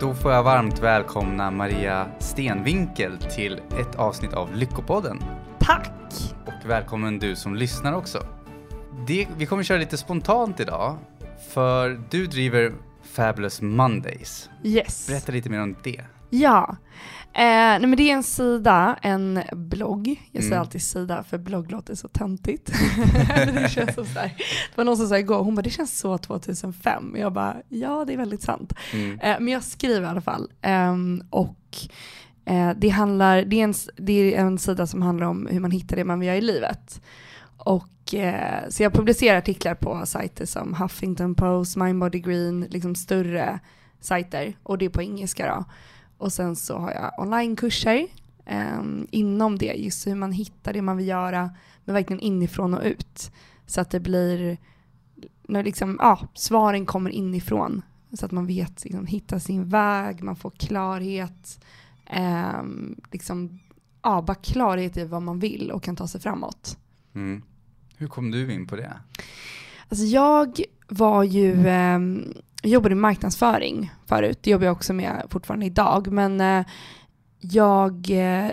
Då får jag varmt välkomna Maria Stenvinkel till ett avsnitt av Lyckopodden. Tack! Och välkommen du som lyssnar också. Det, vi kommer köra lite spontant idag, för du driver Fabulous Mondays. Yes. Berätta lite mer om det. Ja. Eh, nej men det är en sida, en blogg. Jag säger Mm. alltid sida för blogg låter så töntigt. det, känns som så här. det var någon som sa igår, hon bara det känns så 2005. Jag bara ja det är väldigt sant. Mm. Eh, men jag skriver i alla fall. Ehm, och eh, det, handlar, det, är en, det är en sida som handlar om hur man hittar det man vill göra i livet. Och, eh, så jag publicerar artiklar på sajter som Huffington Post, Mindbody Green, liksom större sajter. Och det är på engelska då. Och sen så har jag onlinekurser ehm, inom det, just hur man hittar det man vill göra, men verkligen inifrån och ut. Så att det blir, när liksom, ja, svaren kommer inifrån. Så att man vet, liksom, hitta sin väg, man får klarhet, ehm, liksom, ja, bara klarhet i vad man vill och kan ta sig framåt. Mm. Hur kom du in på det? Alltså jag var ju, eh, jag jobbade med marknadsföring förut, det jobbar jag också med fortfarande idag, men eh, jag eh,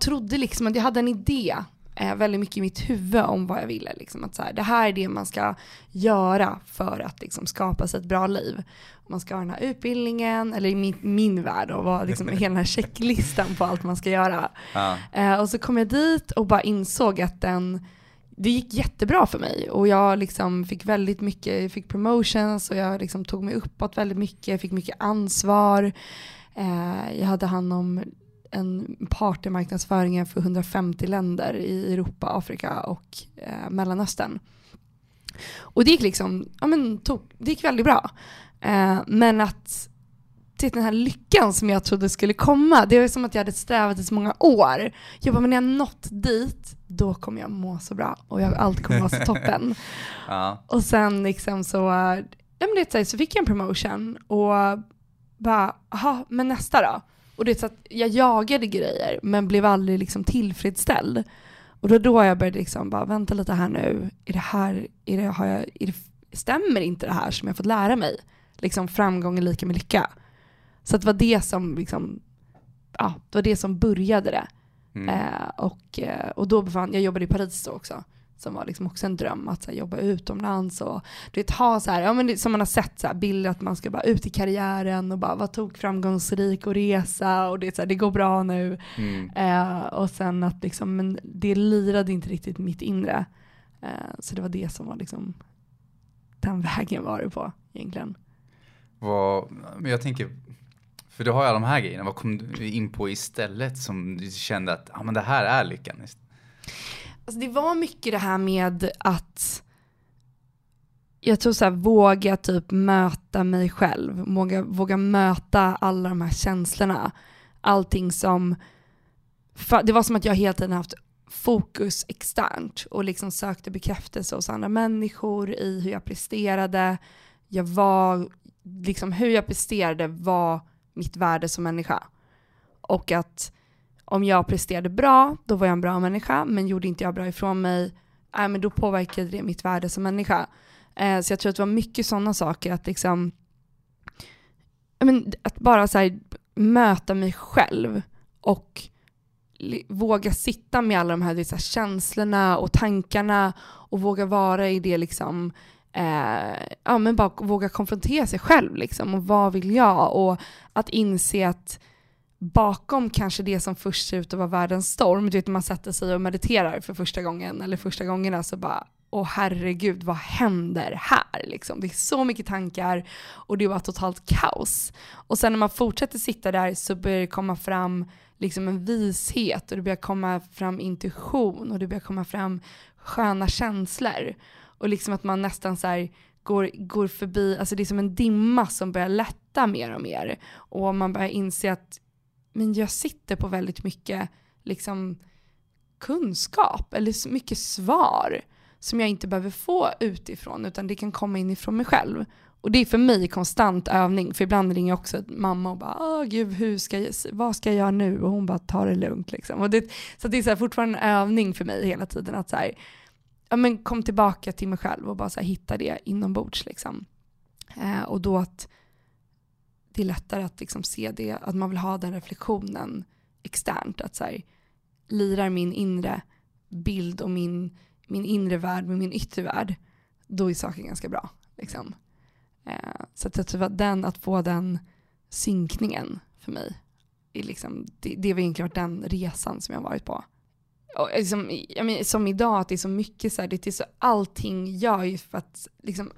trodde liksom att jag hade en idé eh, väldigt mycket i mitt huvud om vad jag ville. Liksom, att så här, det här är det man ska göra för att liksom, skapa sig ett bra liv. Man ska ha den här utbildningen, eller i min, min värld, och vara liksom, hela den här checklistan på allt man ska göra. Ja. Eh, och så kom jag dit och bara insåg att den, det gick jättebra för mig. Och jag liksom fick väldigt mycket, jag fick promotions och jag liksom tog mig uppåt väldigt mycket, jag fick mycket ansvar. Eh, jag hade hand om en partnermarknadsföringen för 150 länder i Europa, Afrika och eh, Mellanöstern. Och det gick liksom, ja men tog, det gick väldigt bra. Eh, men att den här lyckan som jag trodde skulle komma, det var som att jag hade strävat i så många år. Jag bara, men när jag nått dit, då kommer jag må så bra och jag, allt kommer vara så toppen. Ja. Och sen liksom så, ja men det så, fick jag en promotion och bara, aha, men nästa då? Och det är så att jag jagade grejer men blev aldrig liksom tillfredsställd. Och då då jag började liksom bara, vänta lite här nu, är det här, är det, har jag, är det, stämmer inte det här som jag fått lära mig? Liksom framgång är lika med lycka. Så det var det som liksom, ja, det var det som började det. Mm. Eh, och, eh, och då befann, jag jobbade i Paris då också, som var liksom också en dröm att här, jobba utomlands och du vet ha så här, ja men det, som man har sett så här, bilder att man ska bara ut i karriären och bara vara tok framgångsrik och resa och det, så här, det går bra nu. Mm. Eh, och sen att liksom, men det lirade inte riktigt mitt inre. Eh, så det var det som var liksom, den vägen var det på egentligen. Vad, men jag tänker, för du har ju alla de här grejerna, vad kom du in på istället som du kände att ah, men det här är lyckan? Alltså det var mycket det här med att jag tror så här, våga typ möta mig själv, våga, våga möta alla de här känslorna. Allting som, det var som att jag hela tiden haft fokus externt och liksom sökte bekräftelse hos andra människor i hur jag presterade. Jag var, liksom hur jag presterade var mitt värde som människa. Och att om jag presterade bra, då var jag en bra människa, men gjorde inte jag bra ifrån mig, äh, men då påverkade det mitt värde som människa. Eh, så jag tror att det var mycket sådana saker, att liksom, men, att bara så här, möta mig själv och våga sitta med alla de här, så här känslorna och tankarna och våga vara i det liksom, eh, ja men bara våga konfrontera sig själv liksom, och vad vill jag? Och att inse att bakom kanske det som först ser ut att vara världens storm, du vet när man sätter sig och mediterar för första gången eller första gångerna så bara åh herregud vad händer här liksom? Det är så mycket tankar och det var totalt kaos. Och sen när man fortsätter sitta där så börjar det komma fram liksom en vishet och det börjar komma fram intuition och det börjar komma fram sköna känslor. Och liksom att man nästan så här går, går förbi, alltså det är som en dimma som börjar lätta mer och mer. Och man börjar inse att men jag sitter på väldigt mycket liksom kunskap eller så mycket svar som jag inte behöver få utifrån utan det kan komma inifrån mig själv. Och det är för mig konstant övning, för ibland ringer jag också mamma och bara åh gud, hur ska jag, vad ska jag göra nu? Och hon bara ta det lugnt liksom. Och det, så det är så här, fortfarande en övning för mig hela tiden att så här, ja men kom tillbaka till mig själv och bara så här, hitta det inombords liksom. Eh, och då att det är lättare att liksom se det, att man vill ha den reflektionen externt. Att så här, lirar min inre bild och min, min inre värld med min yttre värld, då är saken ganska bra. Liksom. Eh, så att jag tror att den, att få den synkningen för mig, är liksom, det, det har egentligen varit den resan som jag har varit på. Och liksom, jag som idag, att det är så mycket så här, det är så allting gör ju för att liksom,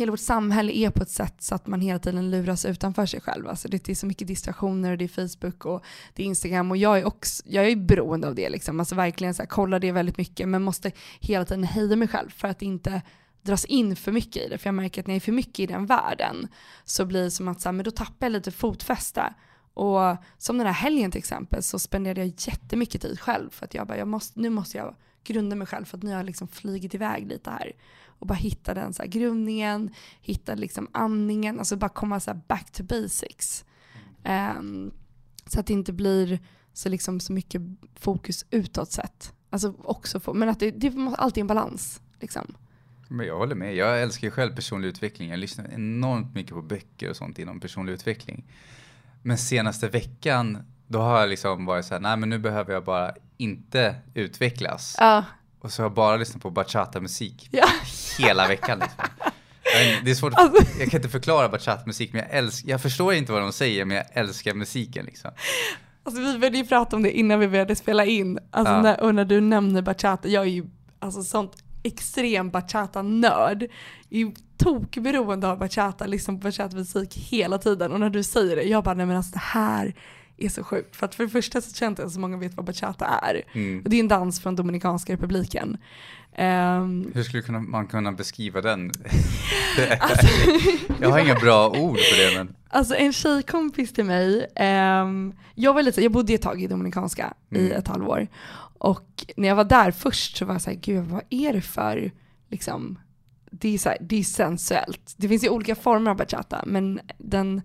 hela vårt samhälle är på ett sätt så att man hela tiden luras utanför sig själv. Alltså det är så mycket distraktioner, det är Facebook och det är Instagram och jag är också, jag är beroende av det liksom. Alltså verkligen så här, kollar det väldigt mycket men måste hela tiden hejda mig själv för att inte dras in för mycket i det. För jag märker att när jag är för mycket i den världen så blir det som att så här, men då tappar jag lite fotfäste. Och som den här helgen till exempel så spenderade jag jättemycket tid själv för att jag bara, jag måste, nu måste jag grunda mig själv för att nu har jag liksom flugit iväg lite här. Och bara hitta den så här grundningen, hitta liksom andningen, alltså bara komma så back to basics. Um, så att det inte blir så, liksom så mycket fokus utåt sett. Alltså också få, men att det, det måste alltid en balans. Liksom. Men jag håller med. Jag älskar ju själv personlig utveckling. Jag lyssnar enormt mycket på böcker och sånt inom personlig utveckling. Men senaste veckan, då har jag liksom varit så här, nej men nu behöver jag bara inte utvecklas. Ja. Och så har jag bara lyssnat på bachata-musik Ja. hela veckan. Liksom. Det är svårt, att- jag kan inte förklara bachata-musik, men jag, älsk, jag förstår inte vad de säger, men jag älskar musiken liksom. Alltså vi började ju prata om det innan vi började spela in. Alltså Ja. när, och när du nämner bachata, jag är ju alltså sånt extrem bachata-nörd. Jag är tokberoende av bachata, liksom bachata-musik hela tiden. Och när du säger det, jag bara nej men alltså det här är så sjukt. För att för det första så känns det inte så många vet vad bachata är. Mm. Det är en dans från Dominikanska republiken. Ehm, Hur skulle man kunna beskriva den? Alltså- jag har inga bra ord för det, men Alltså en tjejkompis till mig, ehm, jag var lite, jag bodde ett tag i Dominikanska i Mm. ett halvår. Och när jag var där först så var jag såhär, gud vad är det för, liksom, det är, så här, det är sensuellt. Det finns ju olika former av bachata, men den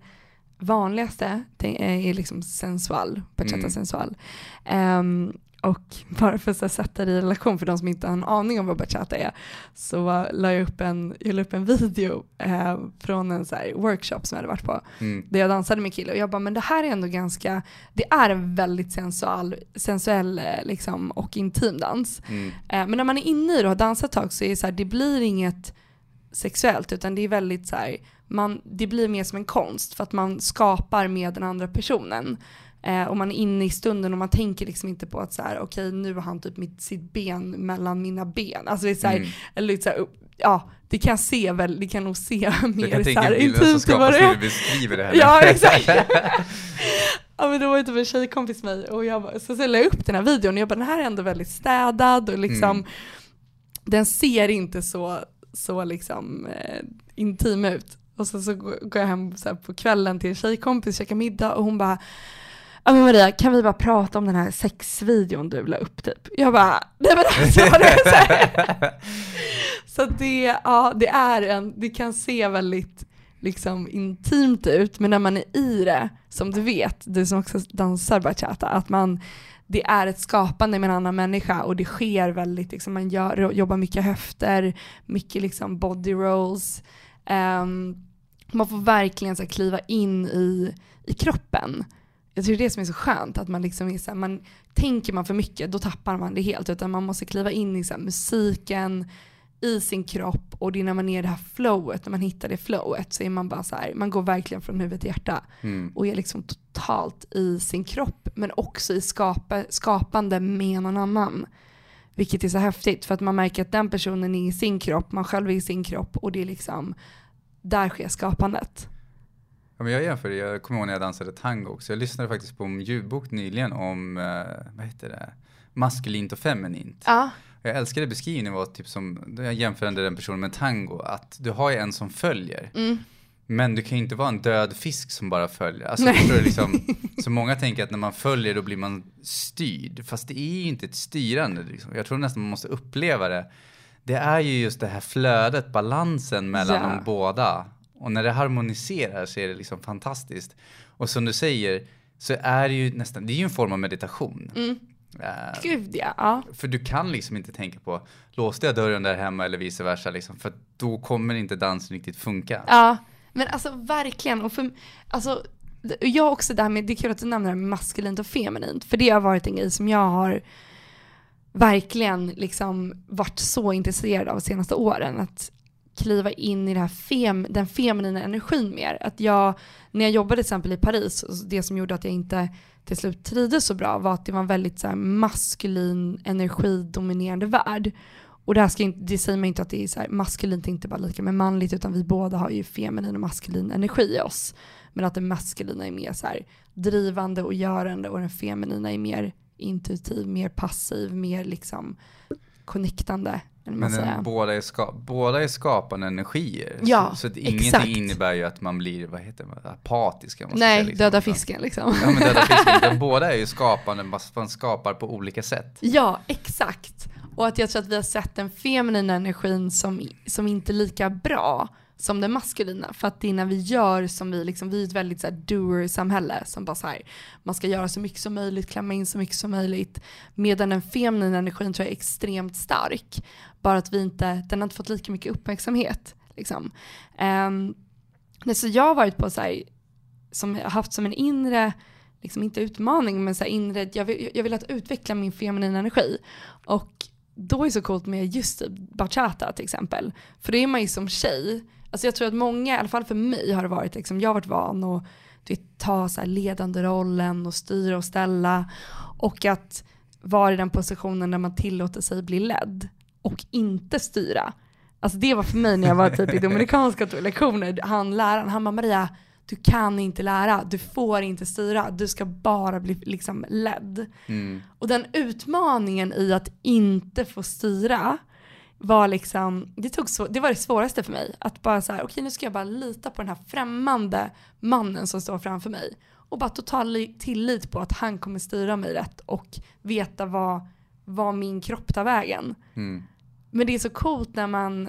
vanligaste är liksom sensual, bachata Mm. sensual. Ehm, och bara för att sätta det i relation för de som inte har en aning om vad bachata är, så la jag upp en, jag la upp en video eh, från en så workshop som jag hade varit på, mm, där jag dansade med kille och jag bara, men det här är ändå ganska, det är en väldigt sensual, sensuell eh, liksom, och intim dans. mm, Eh, men när man är inne i det och har dansat ett tag så är det så här, det blir inget sexuellt utan det är väldigt så här, man, det blir mer som en konst för att man skapar med den andra personen. Eh, och man är inne i stunden och man tänker liksom inte på att så här, okej nu har han typ mitt, sitt ben mellan mina ben. Alltså det är så här, mm. eller så här, ja det kan se väl, det kan nog se Jag mer kan så här bilden som intimt än vad skapas det när är. du beskriver det här. Ja, exakt. Ja men då var det typ en tjejkompis med mig och jag bara, så, så la jag upp den här videon och jag bara den här är ändå väldigt städad och liksom Mm. den ser inte så, så liksom eh, intim ut. Och så, så går jag hem så på kvällen till en tjejkompis, käkar middag och hon bara Ja men Maria, kan vi bara prata om den här sexvideon du la upp typ? Jag bara, nej men alltså, det är så, så det, ja, det är en, det kan se väldigt liksom intimt ut, men när man är i det, som du vet, du som också dansar bachata, att man, det är ett skapande med en annan människa och det sker väldigt, liksom, man gör, jobbar mycket höfter, mycket liksom body rolls. Ehm, man får verkligen så här, kliva in i, i kroppen. Jag tror det är det som är så skönt, att man liksom är så här, man, tänker man för mycket då tappar man det helt, utan man måste kliva in i så här, musiken, i sin kropp och det är när man är i det här flowet, när man hittar det flowet så är man bara så här, man går verkligen från huvud till hjärta Mm. och är liksom totalt i sin kropp men också i skapa, skapande med någon annan. Vilket är så häftigt för att man märker att den personen är i sin kropp, man själv är i sin kropp och det är liksom, där sker skapandet. Ja, men jag jämför, det. jag kommer ihåg när jag dansade tango också. Jag lyssnade faktiskt på en ljudbok nyligen om, eh, vad heter det, maskulint och feminint. Ja, Jag älskade beskrivningen var typ som, jag jämförde den personen med tango, att du har ju en som följer. mm. Men du kan ju inte vara en död fisk som bara följer. Alltså, förstår liksom, så många tänker att när man följer då blir man styrd. Fast det är ju inte ett styrande. Liksom. Jag tror nästan man måste uppleva det. Det är ju just det här flödet, balansen mellan Ja. de båda. Och när det harmoniserar så är det liksom fantastiskt. Och som du säger så är det ju nästan, det är ju en form av meditation. Mm. Eh, Gud ja. ja. för du kan liksom inte tänka på, låste jag dörren där hemma eller vice versa liksom, för då kommer inte dansen riktigt funka. Ja, men alltså verkligen. Och för, alltså, jag också det här med, det är kul att du nämner det med maskulint och feminint, för det har varit en grej som jag har verkligen liksom varit så intresserad av de senaste åren. Att kliva in i det här fem, den feminina energin mer. Att jag, när jag jobbade till exempel i Paris, det som gjorde att jag inte till slut trivdes så bra var att det var en väldigt så här, maskulin energidominerande värld. Och det, här ska inte, det säger man inte att det är så här, maskulint inte bara lika med manligt utan vi båda har ju feminin och maskulin energi i oss. Men att det maskulina är mer så här, drivande och görande och den feminina är mer intuitiv, mer passiv, mer liksom connectande. Men den, båda, är ska, båda är skapande energier. Ja, så, så att ingenting exakt. innebär ju att man blir, vad heter det, apatisk. Nej, säga, liksom. döda fisken liksom. Ja, men döda fisken. De båda är ju skapande, man skapar på olika sätt. Ja, exakt. Och att jag tror att vi har sett den feminina energin som, som inte är lika bra som den maskulina. För att det är när vi gör som vi, liksom, vi är ett väldigt så här, doer-samhälle som bara så här, man ska göra så mycket som möjligt, klämma in så mycket som möjligt. Medan den feminina energin tror jag är extremt stark. Bara att vi inte, den har inte fått lika mycket uppmärksamhet. Liksom. Um, så jag har varit på så här, som jag har haft som en inre, liksom inte utmaning, men så här inre, jag vill, jag vill att utveckla min feminina energi. Och då är det så coolt med just typ bachata till exempel. För det är man ju som tjej, alltså jag tror att många, i alla fall för mig har det varit liksom, jag har varit van att du vet, ta så ledande rollen och styra och ställa. Och att vara i den positionen där man tillåter sig bli ledd och inte styra. Alltså det var för mig när jag var typ i dominikanska lektioner, han läraren, han bara Maria, du kan inte lära, du får inte styra, du ska bara bli liksom ledd. Mm. Och den utmaningen i att inte få styra var liksom, det, tog så, det var det svåraste för mig. Att bara så här, okej okay, nu ska jag bara lita på den här främmande mannen som står framför mig. Och bara total tillit på att han kommer styra mig rätt och veta vad, vad min kropp tar vägen. Mm. Men det är så coolt när man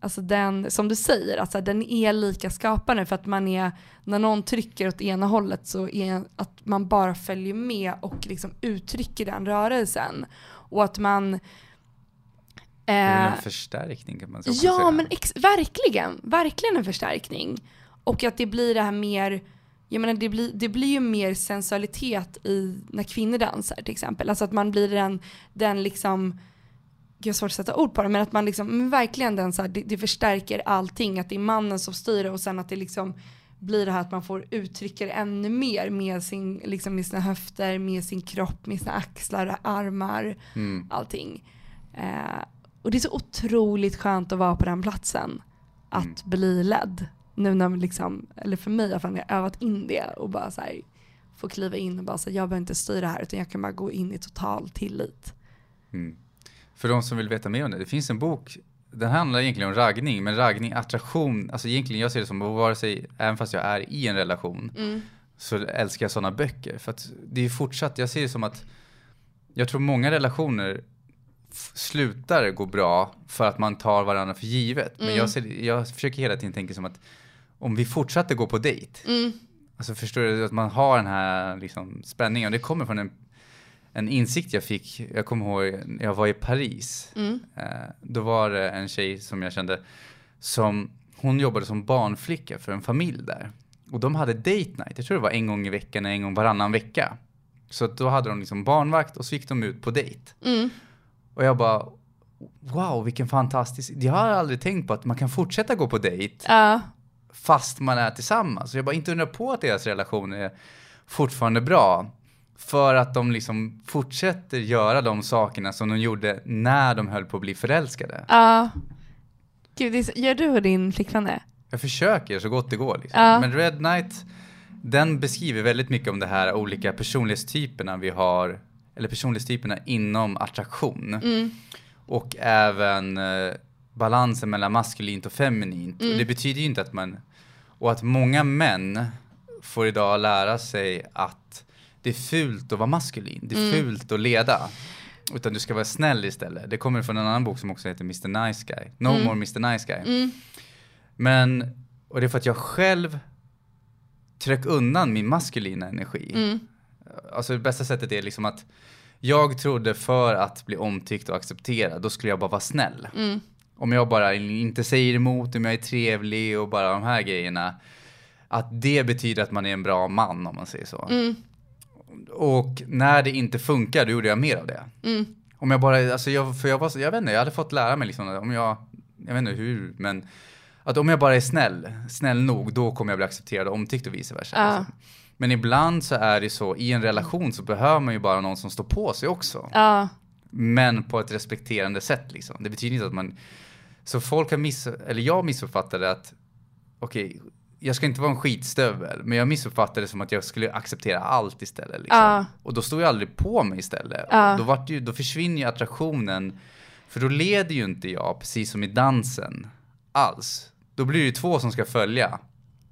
alltså den, som du säger, alltså den är lika skapande för att man är, när någon trycker åt ena hållet så är att man bara följer med och liksom uttrycker den rörelsen. Och att man... Eh, det är en förstärkning kan man säga. Ja, men verkligen, verkligen en förstärkning. Och att det blir det här mer, jag menar det blir, det blir ju mer sensualitet i när kvinnor dansar till exempel. Alltså att man blir den, den liksom jag har svårt att sätta ord på det, men att man liksom, men verkligen den så här, det, det, förstärker allting, att det är mannen som styr och sen att det liksom blir det här att man får uttrycka det ännu mer med, sin, liksom med sina höfter, med sin kropp, med sina axlar, armar, mm. allting. Eh, och det är så otroligt skönt att vara på den platsen, att mm. bli ledd. Nu när man liksom, eller för mig i alla fall, när jag övat in det och bara så här, få kliva in och bara säga jag behöver inte styra här utan jag kan bara gå in i total tillit. Mm. För de som vill veta mer om det, det finns en bok, den handlar egentligen om raggning, men raggning, attraktion, alltså egentligen jag ser det som, vare sig, även fast jag är i en relation, mm. så älskar jag sådana böcker. För att det är fortsatt, jag ser det som att, jag tror många relationer slutar gå bra för att man tar varandra för givet. Men mm. jag, ser, jag försöker hela tiden tänka som att om vi fortsätter gå på dejt, mm. alltså förstår du att man har den här liksom, spänningen och det kommer från en en insikt jag fick, jag kommer ihåg när jag var i Paris. Mm. Eh, då var det en tjej som jag kände som, hon jobbade som barnflicka för en familj där. Och de hade date night, jag tror det var en gång i veckan, en gång varannan vecka. Så då hade de liksom barnvakt och så gick de ut på dejt. Mm. Och jag bara, wow vilken fantastisk, jag har aldrig tänkt på att man kan fortsätta gå på dejt. Uh. Fast man är tillsammans. Så jag bara inte undrar på att deras relation är fortfarande bra. För att de liksom fortsätter göra de sakerna som de gjorde när de höll på att bli förälskade. Ja. Gud, gör du och din flickvän det? Jag försöker så gott det går. Liksom. Ja. Men Red Knight, den beskriver väldigt mycket om de här olika personlighetstyperna vi har, eller personlighetstyperna inom attraktion. Mm. Och även eh, balansen mellan maskulint och feminint. Mm. Och det betyder ju inte att man, och att många män får idag lära sig att det är fult att vara maskulin, det är mm. fult att leda. Utan du ska vara snäll istället. Det kommer från en annan bok som också heter Mr Nice Guy. No mm. more Mr Nice Guy. Mm. Men, och det är för att jag själv tryck undan min maskulina energi. Alltså det bästa sättet är liksom att jag trodde för att bli omtyckt och accepterad, då skulle jag bara vara snäll. Mm. Om jag bara inte säger emot, om jag är trevlig och bara de här grejerna att det betyder att man är en bra man om man säger så. Mm. Och när det inte funkar, då gjorde jag mer av det. Mm. Om jag bara, alltså jag, för jag var, jag vet inte, jag hade fått lära mig liksom, om jag, jag vet inte hur, men att om jag bara är snäll, snäll nog, då kommer jag bli accepterad och omtyckt och vice versa. Ja. Liksom. Men ibland så är det så, i en relation så behöver man ju bara någon som står på sig också. Ja. Men på ett respekterande sätt liksom. Det betyder inte att man, så folk har miss, eller jag missuppfattade att, okej, jag ska inte vara en skitstövel, men jag missuppfattade det som att jag skulle acceptera allt istället. Liksom. Ja. Och då står jag aldrig på mig istället. Ja. Då, vart ju, då försvinner ju attraktionen, för då leder ju inte jag, precis som i dansen, alls. Då blir det ju två som ska följa.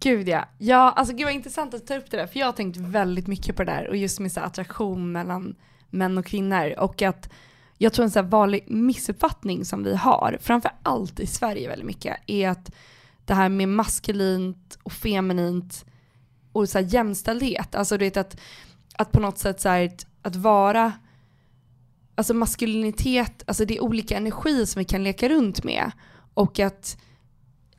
Gud ja. Ja, alltså gud vad intressant att ta upp det där, för jag har tänkt väldigt mycket på det där och just med så här attraktion mellan män och kvinnor och att jag tror en så här vanlig missuppfattning som vi har, framför allt i Sverige väldigt mycket, är att det här med maskulint och feminint och så här jämställdhet, alltså du vet att, att på något sätt så här, att, att vara Alltså maskulinitet, alltså det är olika energi som vi kan leka runt med. Och att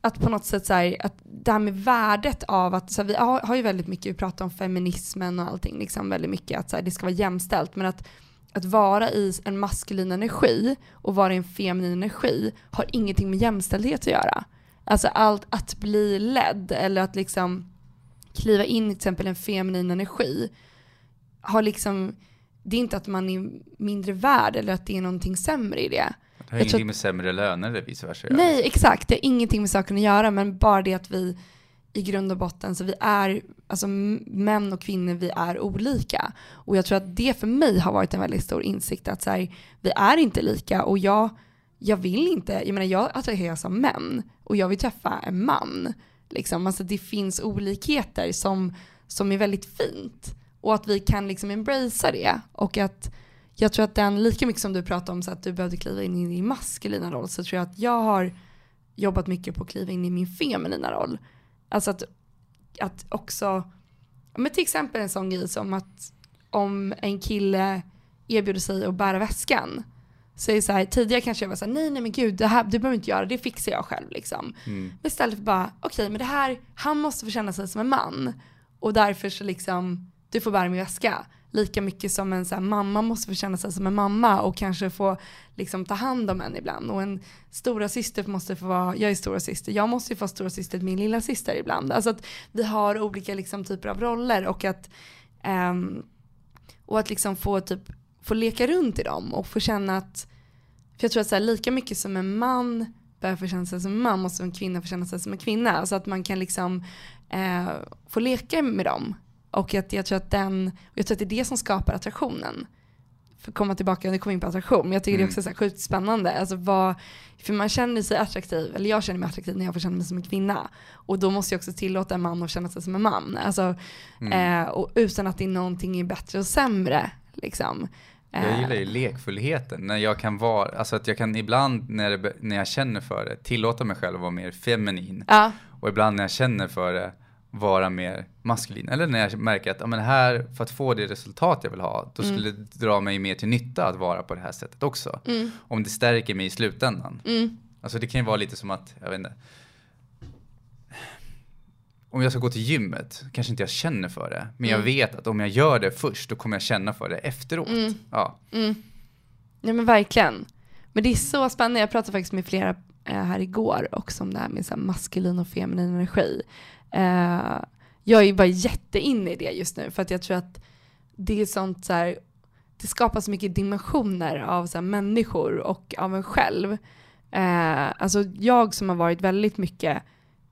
att på något sätt så här, att det här med värdet av att, så här, vi har, har ju väldigt mycket, vi pratar om feminismen och allting, liksom väldigt mycket att så här, det ska vara jämställt, men att, att vara i en maskulin energi och vara i en feminin energi har ingenting med jämställdhet att göra. Alltså allt att bli ledd eller att liksom kliva in i till exempel en feminin energi har liksom, det är inte att man är mindre värd eller att det är någonting sämre i det. Det har Jag ingenting med sämre löner eller vice versa. Nej, exakt. Det har ingenting med saken att göra, men bara det att vi i grund och botten, så vi är, alltså män och kvinnor, vi är olika. Och jag tror att det för mig har varit en väldigt stor insikt att så här, vi är inte lika och jag, jag vill inte, jag menar jag attraheras av män och jag vill träffa en man. Liksom. Alltså det finns olikheter som, som är väldigt fint och att vi kan liksom embracea det och att jag tror att den, lika mycket som du pratar om så att du behövde kliva in i din maskulina roll så tror jag att jag har jobbat mycket på att kliva in i min feminina roll. Alltså att, att också, men till exempel en sån grej som att om en kille erbjuder sig att bära väskan så är så här, tidigare kanske jag var så här, nej nej men gud, det här du behöver inte göra, det fixar jag själv liksom. Mm. Men istället för bara, okej men det här, han måste få känna sig som en man. Och därför så liksom, du får bära min väska. Lika mycket som en så här, mamma måste få känna sig som en mamma och kanske få liksom ta hand om en ibland. Och en stora syster måste få vara, jag är stora syster, jag måste ju få stora syster till min lilla syster ibland. Alltså att vi har olika liksom typer av roller och att, um, och att liksom få typ, få leka runt i dem och få känna att, för jag tror att så här, lika mycket som en man behöver få känna sig som en man måste en kvinna få känna sig som en kvinna. Alltså att man kan liksom eh, få leka med dem. Och att jag tror att den, jag tror att det är det som skapar attraktionen. För att komma tillbaka, nu kommer in på attraktion, men jag tycker Mm. det är också så här sjukt spännande. Alltså vad, för man känner sig attraktiv, eller jag känner mig attraktiv när jag får känna mig som en kvinna. Och då måste jag också tillåta en man att känna sig som en man. Alltså, Mm. eh, och utan att det är någonting är bättre och sämre. Liksom. Jag Eh, gillar ju lekfullheten, när jag kan vara, alltså att jag kan ibland när, det, när jag känner för det tillåta mig själv att vara mer feminin Ja, och ibland när jag känner för det vara mer maskulin. Eller när jag märker att ja, men här, för att få det resultat jag vill ha, då skulle det dra mig mer till nytta att vara på det här sättet också. mm, Om det stärker mig i slutändan. mm, Alltså det kan ju vara lite som att, jag vet inte. Om jag ska gå till gymmet, kanske inte jag känner för det. Men jag Mm. vet att om jag gör det först, då kommer jag känna för det efteråt. Mm. Ja. mm. Ja men verkligen. Men det är så spännande, jag pratade faktiskt med flera eh, här igår också om det här med så här maskulin och feminin energi. Eh, jag är bara jätteinne i det just nu för att jag tror att det är sånt så här, det skapar så mycket dimensioner av så här, människor och av en själv. Eh, alltså jag som har varit väldigt mycket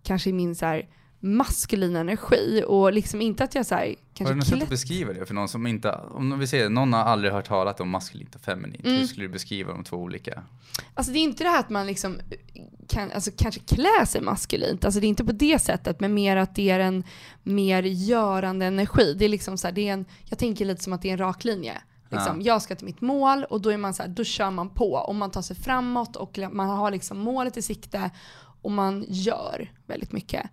kanske i min så här maskulina energi och liksom inte att jag så här, Har kanske du något sätt att beskriva det för någon som inte, om vi säger någon har aldrig hört talat om maskulint och feminint, Mm. hur skulle du beskriva de två olika? Alltså det är inte det här att man liksom kan, alltså kanske klä sig maskulint, alltså det är inte på det sättet, men mer att det är en mer görande energi. Det är liksom så här, det är en, jag tänker lite som att det är en rak linje. Liksom. Jag ska till mitt mål och då är man så här, då kör man på och man tar sig framåt och man har liksom målet i sikte och man gör väldigt mycket.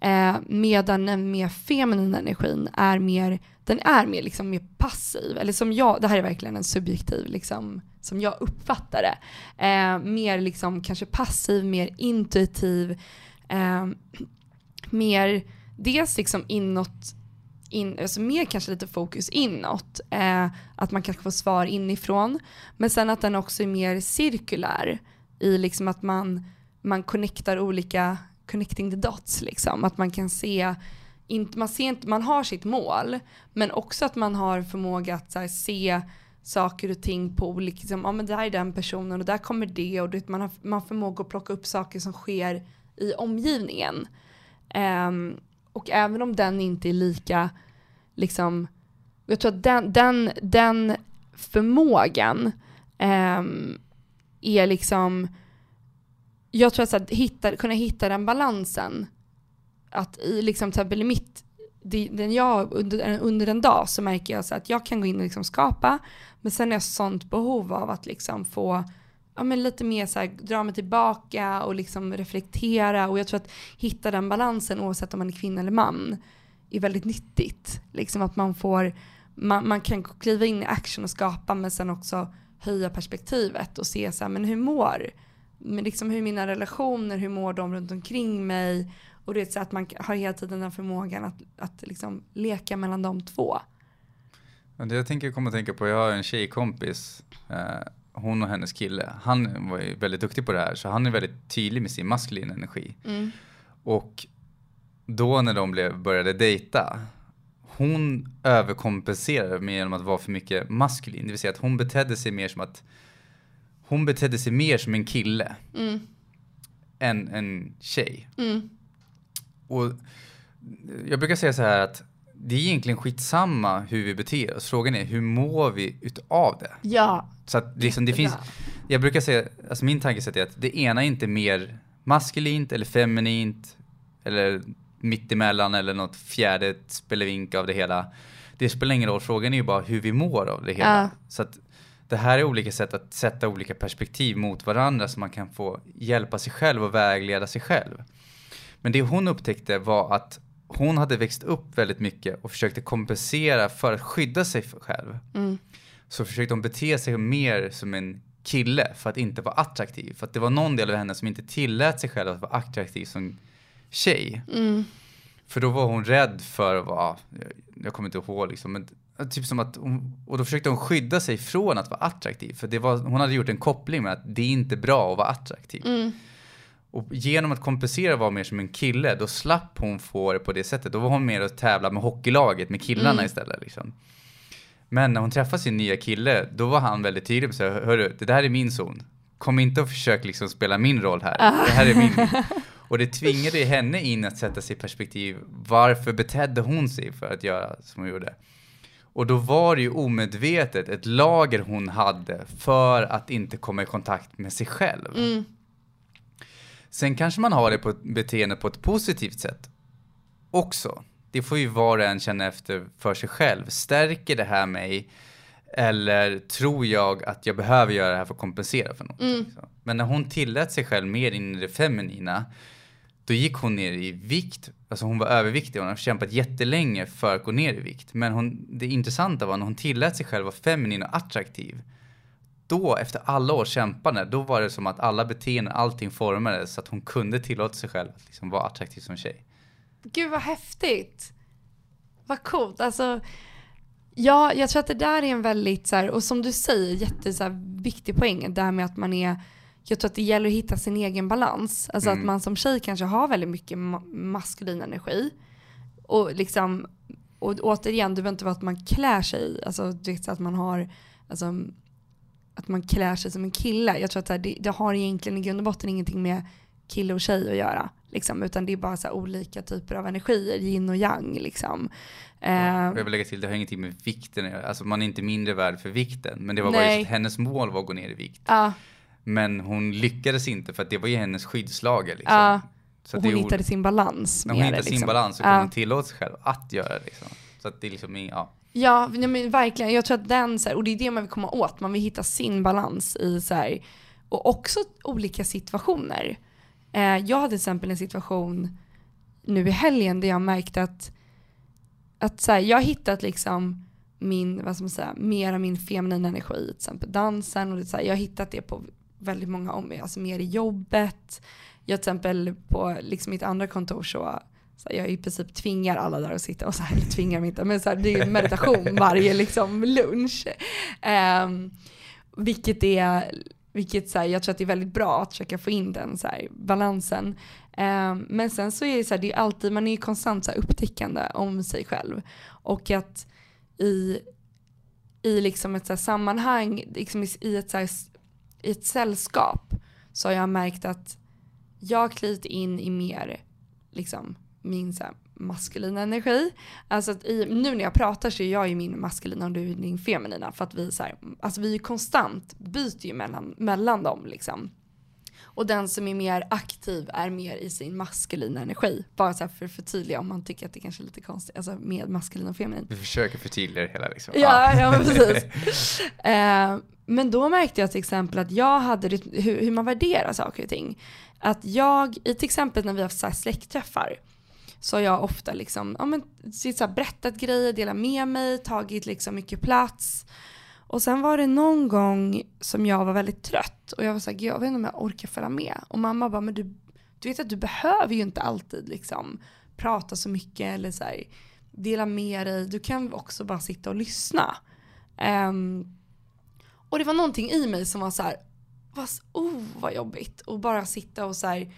Eh, medan den mer feminina energin är mer, den är mer, liksom mer passiv. Eller som jag, det här är verkligen en subjektiv, liksom, som jag uppfattar det. Eh, mer liksom kanske passiv, mer intuitiv, eh, mer dels liksom inåt, in, alltså mer kanske lite fokus inåt, eh, att man kanske får svar inifrån, men sen att den också är mer cirkulär i liksom att man, man connectar olika, connecting the dots liksom, att man kan se inte, man, ser inte, man har sitt mål, men också att man har förmåga att här, se saker och ting på olika, liksom, ja men där är den personen och där kommer det och det, man har man förmåga att plocka upp saker som sker i omgivningen. Um, och även om den inte är lika, liksom, jag tror att den, den, den förmågan um, är liksom, jag tror att så här, hitta, kunna hitta den balansen, att i liksom till exempel i mitt, den jag, under, under en dag så märker jag så att jag kan gå in och liksom skapa, men sen har jag sånt behov av att liksom få ja, men lite mer så här, dra mig tillbaka och liksom reflektera. Och jag tror att hitta den balansen oavsett om man är kvinna eller man är väldigt nyttigt. Liksom att man får, man, man kan kliva in i action och skapa men sen också höja perspektivet och se så här, men hur mår, men liksom hur mina relationer, hur mår de runt omkring mig och det är så att man har hela tiden den förmågan att, att liksom leka mellan de två. Det jag tänker komma att tänka på, jag har en tjejkompis eh, hon och hennes kille, han var ju väldigt duktig på det här så han är väldigt tydlig med sin maskulina energi. Mm. Och då när de blev, började dejta, hon överkompenserade med genom att vara för mycket maskulin. Det vill säga att hon betedde sig mer som att hon betedde sig mer som en kille mm. än en tjej. Mm. Och jag brukar säga så här att det är egentligen skitsamma hur vi beter oss. Frågan är hur mår vi utav det? Ja. Så att liksom, det finns, jag brukar säga, alltså min tankesätt är att det ena är inte mer maskulint eller feminint eller mittemellan eller något fjärde spelevink av det hela. Det spelar ingen roll, frågan är ju bara hur vi mår av det hela. Ja. Så att det här är olika sätt att sätta olika perspektiv mot varandra så man kan få hjälpa sig själv och vägleda sig själv. Men det hon upptäckte var att hon hade växt upp väldigt mycket och försökte kompensera för att skydda sig själv. Mm. Så försökte hon bete sig mer som en kille för att inte vara attraktiv. För att det var någon del av henne som inte tillät sig själv att vara attraktiv som tjej. Mm. För då var hon rädd för att vara, jag kommer inte ihåg liksom, men typ som att hon, och då försökte hon skydda sig från att vara attraktiv. För det var, hon hade gjort en koppling med att det är inte bra att vara attraktiv. Mm. Och genom att kompensera och vara mer som en kille, då slapp hon få det på det sättet. Då var hon mer att tävla med hockeylaget, med killarna mm. istället. Liksom. Men när hon träffade sin nya kille, då var han väldigt tydlig med sig. Hörru, det där är min zon. Kom inte och försök liksom spela min roll här. Det här är min. Och det tvingade henne in att sätta sig i perspektiv. Varför betedde hon sig för att göra som hon gjorde? Och då var det ju omedvetet ett lager hon hade för att inte komma i kontakt med sig själv. Mm. Sen kanske man har det på beteende på ett positivt sätt också. Det får ju var och en känna efter för sig själv. Stärker det här mig? Eller tror jag att jag behöver göra det här för att kompensera för något? Mm. Men när hon tillät sig själv mer in i det feminina, då gick hon ner i vikt. Alltså hon var överviktig och hon har kämpat jättelänge för att gå ner i vikt. Men hon, det intressanta var när hon tillät sig själv vara feminin och attraktiv då, efter alla års kämpande, då var det som att alla beteenden, allting formades så att hon kunde tillåta sig själv att liksom vara attraktiv som tjej. Gud vad häftigt! Vad coolt. Alltså, ja, jag tror att det där är en väldigt, så här, och som du säger, jätteviktig poäng. Det här med att man är, jag tror att det gäller att hitta sin egen balans. Alltså mm. att man som tjej kanske har väldigt mycket ma maskulin energi. Och liksom, och återigen, det behöver inte vara att man klär sig, alltså du vet, att man har, alltså att man klär sig som en kille. Jag tror att det, det har egentligen i grund och botten ingenting med kille och tjej att göra. Liksom, utan det är bara så olika typer av energier, yin och yang. Liksom. Ja, jag vill lägga till, det har ingenting med vikten. Alltså man är inte mindre värd för vikten. Men det var Nej. bara att hennes mål var att gå ner i vikt. Ja. Men hon lyckades inte för att det var ju hennes skyddslager. Liksom. Ja. Så och hon hittade sin balans. När hon hittade liksom. sin balans så kunde hon tillåta sig själv att göra det. Liksom. Så att det är liksom, ja. Ja, men verkligen. Jag tror att den, så här, och det är det man vill komma åt, man vill hitta sin balans i så här, och också olika situationer. Eh, jag hade till exempel en situation nu i helgen där jag märkte att, att så här, jag har hittat liksom min, vad ska man säga, mera min feminina energi, till exempel dansen och det, så här, jag har hittat det på väldigt många områden, alltså mer i jobbet. Jag till exempel på liksom mitt andra kontor så så jag i princip tvingar alla där att sitta och så här, eller tvingar mig inte, men så här, det är meditation varje liksom lunch. Um, vilket är, vilket så här, jag tror att det är väldigt bra att försöka få in den så här, balansen. Um, men sen så är det så här, det är alltid, man är ju konstant så här, upptäckande om sig själv. Och att i, i liksom ett så här, sammanhang, liksom i, i, ett, så här, i ett sällskap, så har jag märkt att jag har klivit in i mer liksom min så här, maskulina energi. Alltså att i, nu när jag pratar så är jag i min maskulina och du är din feminina för att vi så här, alltså vi är konstant byter ju mellan, mellan dem liksom. Och den som är mer aktiv är mer i sin maskulina energi. Bara så för att förtydliga om man tycker att det kanske är lite konstigt, alltså med maskulin och feminin. Vi försöker förtydliga det hela liksom. Ja, ja precis. eh, men då märkte jag till exempel att jag hade hur, hur man värderar saker och ting. Att jag, i till exempel när vi har haft släktträffar, så har jag ofta liksom, ja men, så berättat grejer, delat med mig, tagit liksom mycket plats. Och sen var det någon gång som jag var väldigt trött och jag var såhär, jag vet inte om jag orkar följa med. Och mamma bara, men du, du vet att du behöver ju inte alltid liksom prata så mycket eller så här, dela med dig. Du kan också bara sitta och lyssna. Um, och det var någonting i mig som var så här, oh vad jobbigt. Och bara sitta och så här,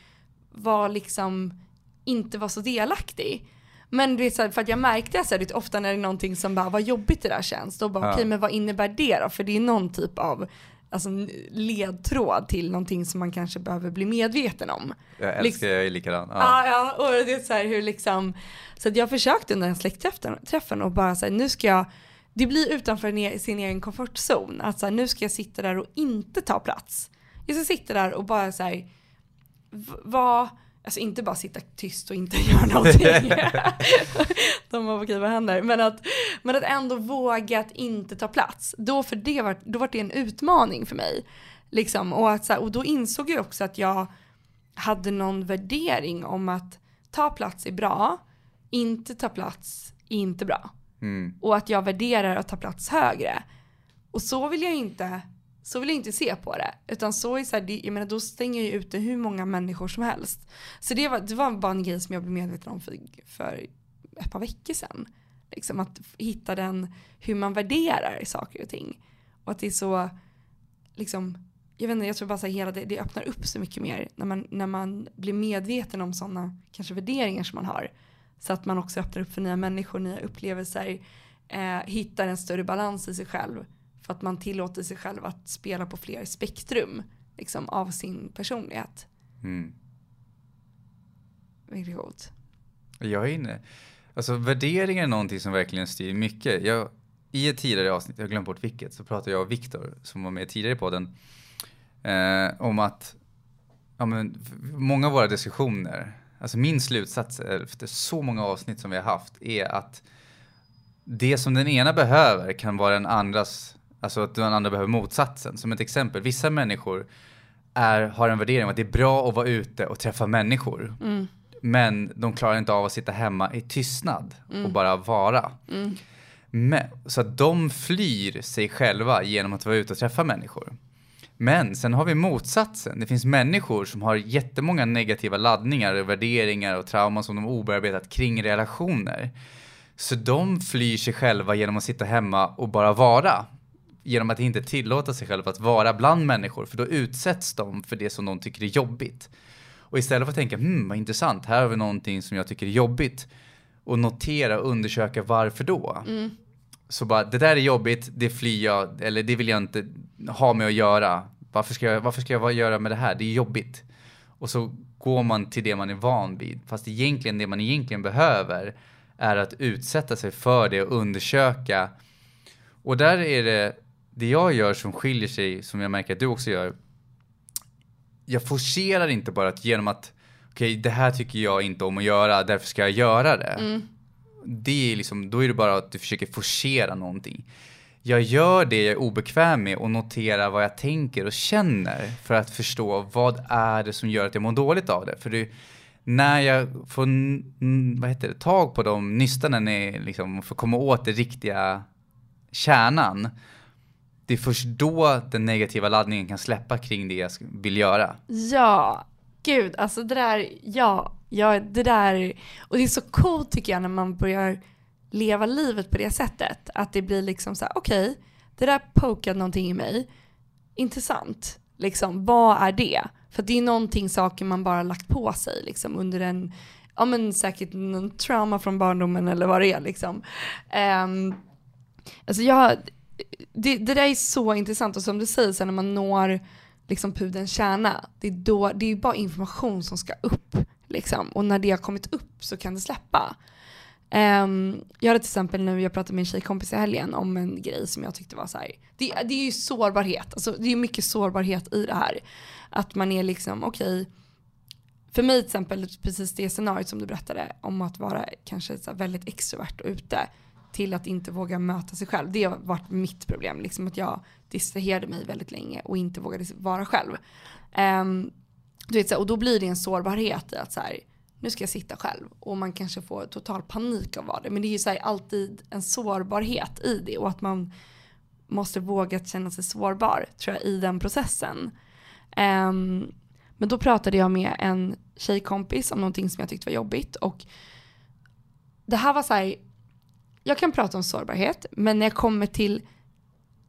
var liksom inte vara så delaktig. Men du vet, så här, för att jag märkte så här, ofta när det är någonting som bara, vad jobbigt det där känns, då bara ja. okej men vad innebär det då? För det är någon typ av alltså, ledtråd till någonting som man kanske behöver bli medveten om. Jag älskar, liksom, jag är likadan. Ja. ja, ja, och det är så här hur liksom, så att jag försökte under den släktträffen och bara säga nu ska jag, det blir utanför sin egen komfortzon, att så här, nu ska jag sitta där och inte ta plats. Jag ska sitta där och bara så här, vad Alltså inte bara sitta tyst och inte göra någonting. De har okej vad händer? Men att, men att ändå våga att inte ta plats. Då, för det var, då var det en utmaning för mig. Liksom, och, att, och då insåg jag också att jag hade någon värdering om att ta plats är bra, inte ta plats är inte bra. Mm. Och att jag värderar att ta plats högre. Och så vill jag inte så vill jag inte se på det. Utan så är så här, det, jag menar då stänger jag ute hur många människor som helst. Så det var, det var bara en grej som jag blev medveten om för, för ett par veckor sedan. Liksom att hitta den, hur man värderar saker och ting. Och att det är så, liksom, jag vet inte, jag tror bara så här, hela det, det öppnar upp så mycket mer när man, när man blir medveten om sådana kanske värderingar som man har. Så att man också öppnar upp för nya människor, nya upplevelser, eh, hittar en större balans i sig själv för att man tillåter sig själv att spela på fler spektrum liksom, av sin personlighet. Mm. Väldigt coolt. Jag är inne. Alltså värderingar är någonting som verkligen styr mycket. Jag, I ett tidigare avsnitt, jag glömt bort vilket, så pratade jag och Viktor som var med tidigare på den eh, om att ja, men, många av våra diskussioner, alltså min slutsats efter så många avsnitt som vi har haft är att det som den ena behöver kan vara den andras Alltså att den andra behöver motsatsen. Som ett exempel, vissa människor är, har en värdering att det är bra att vara ute och träffa människor. Mm. Men de klarar inte av att sitta hemma i tystnad mm. och bara vara. Mm. Men, så att de flyr sig själva genom att vara ute och träffa människor. Men sen har vi motsatsen. Det finns människor som har jättemånga negativa laddningar, värderingar och trauman som de obearbetat kring relationer. Så de flyr sig själva genom att sitta hemma och bara vara genom att inte tillåta sig själv att vara bland människor, för då utsätts de för det som de tycker är jobbigt. Och istället för att tänka, hmm vad intressant, här har vi någonting som jag tycker är jobbigt, och notera och undersöka varför då. Mm. Så bara, det där är jobbigt, det flyr jag, eller det vill jag inte ha med att göra. Varför ska jag, varför ska jag göra med det här? Det är jobbigt. Och så går man till det man är van vid. Fast egentligen, det man egentligen behöver är att utsätta sig för det och undersöka. Och där är det det jag gör som skiljer sig, som jag märker att du också gör, jag forcerar inte bara att genom att okej, okay, det här tycker jag inte om att göra, därför ska jag göra det. Mm. Det är liksom, då är det bara att du försöker forcera någonting. Jag gör det jag är obekväm med och noterar vad jag tänker och känner för att förstå vad är det som gör att jag mår dåligt av det. För det, när jag får vad heter det, tag på de nystanen, liksom, får komma åt det riktiga kärnan, det är först då den negativa laddningen kan släppa kring det jag vill göra. Ja, gud, alltså det där, ja, Ja, det där, och det är så coolt tycker jag när man börjar leva livet på det sättet. Att det blir liksom så här: okej, okay, det där pokade någonting i mig, intressant. Liksom, vad är det? För det är någonting, saker man bara lagt på sig liksom under en, ja men säkert någon trauma från barndomen eller vad det är liksom. Um, alltså jag, det, det där är så intressant och som du säger, sen när man når liksom pudelns kärna, det är, då, det är bara information som ska upp. Liksom. Och när det har kommit upp så kan det släppa. Um, jag hade till exempel nu, jag pratade med en tjejkompis i helgen om en grej som jag tyckte var så här, det, det är ju sårbarhet, alltså det är mycket sårbarhet i det här. Att man är liksom, okej, okay, för mig till exempel, precis det scenariot som du berättade om att vara kanske så väldigt extrovert och ute till att inte våga möta sig själv. Det har varit mitt problem, liksom att jag distraherade mig väldigt länge och inte vågade vara själv. Um, du vet, så, och då blir det en sårbarhet i att så här, nu ska jag sitta själv och man kanske får total panik av det. Men det är ju så här, alltid en sårbarhet i det och att man måste våga känna sig sårbar tror jag i den processen. Um, men då pratade jag med en tjejkompis om någonting som jag tyckte var jobbigt och det här var så här, jag kan prata om sårbarhet men när jag kommer till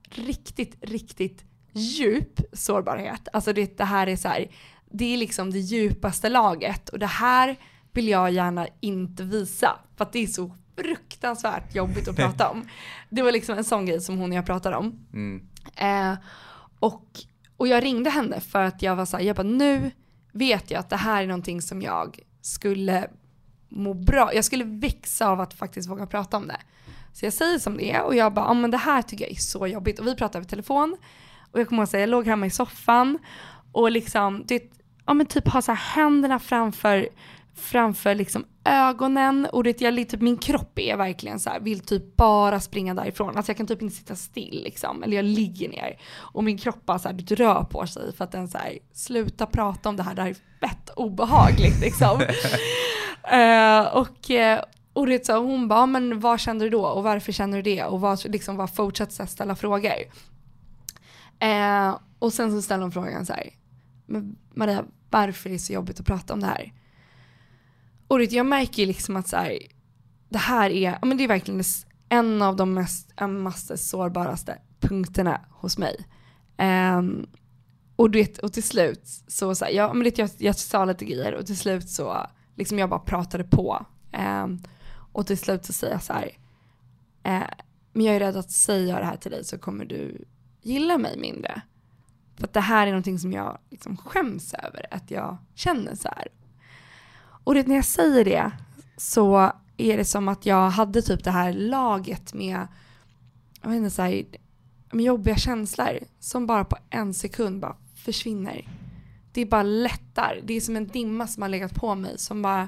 riktigt, riktigt djup sårbarhet, alltså det, det här är så här, det är liksom det djupaste laget och det här vill jag gärna inte visa för att det är så fruktansvärt jobbigt att prata om. Det var liksom en sån grej som hon och jag pratade om. Mm. Eh, och, och jag ringde henne för att jag var såhär, jag bara nu vet jag att det här är någonting som jag skulle må bra, jag skulle växa av att faktiskt våga prata om det. Så jag säger som det är och jag bara, ja men det här tycker jag är så jobbigt. Och vi pratade över telefon. Och jag kommer ihåg att jag låg hemma i soffan. Och liksom, det, ja men typ ha så här händerna framför, framför liksom ögonen. Och det, jag, typ min kropp är verkligen så här, vill typ bara springa därifrån. Alltså jag kan typ inte sitta still liksom, eller jag ligger ner. Och min kropp bara så här, du rör på sig för att den så här, sluta prata om det här, det här är fett obehagligt. Liksom. uh, och, och det så, hon bara, men vad kände du då och varför känner du det och vad, liksom, vad fortsatte ställa frågor. Uh, och sen så ställer hon frågan så här, men Maria, varför är det så jobbigt att prata om det här. Och jag märker liksom att så här, det här är, men det är verkligen en av de mest ömmaste, sårbaraste punkterna hos mig. Um, och, du vet, och till slut så, så här, ja, men det, jag, jag sa lite grejer och till slut så liksom jag bara pratade på. Eh, och till slut så säger jag så här, eh, men jag är rädd att säga det här till dig så kommer du gilla mig mindre. För att det här är någonting som jag liksom skäms över, att jag känner så här. Och det, när jag säger det så är det som att jag hade typ det här laget med, jag vet inte, så här, med jobbiga känslor som bara på en sekund bara försvinner. Det är bara lättar. Det är som en dimma som har legat på mig som bara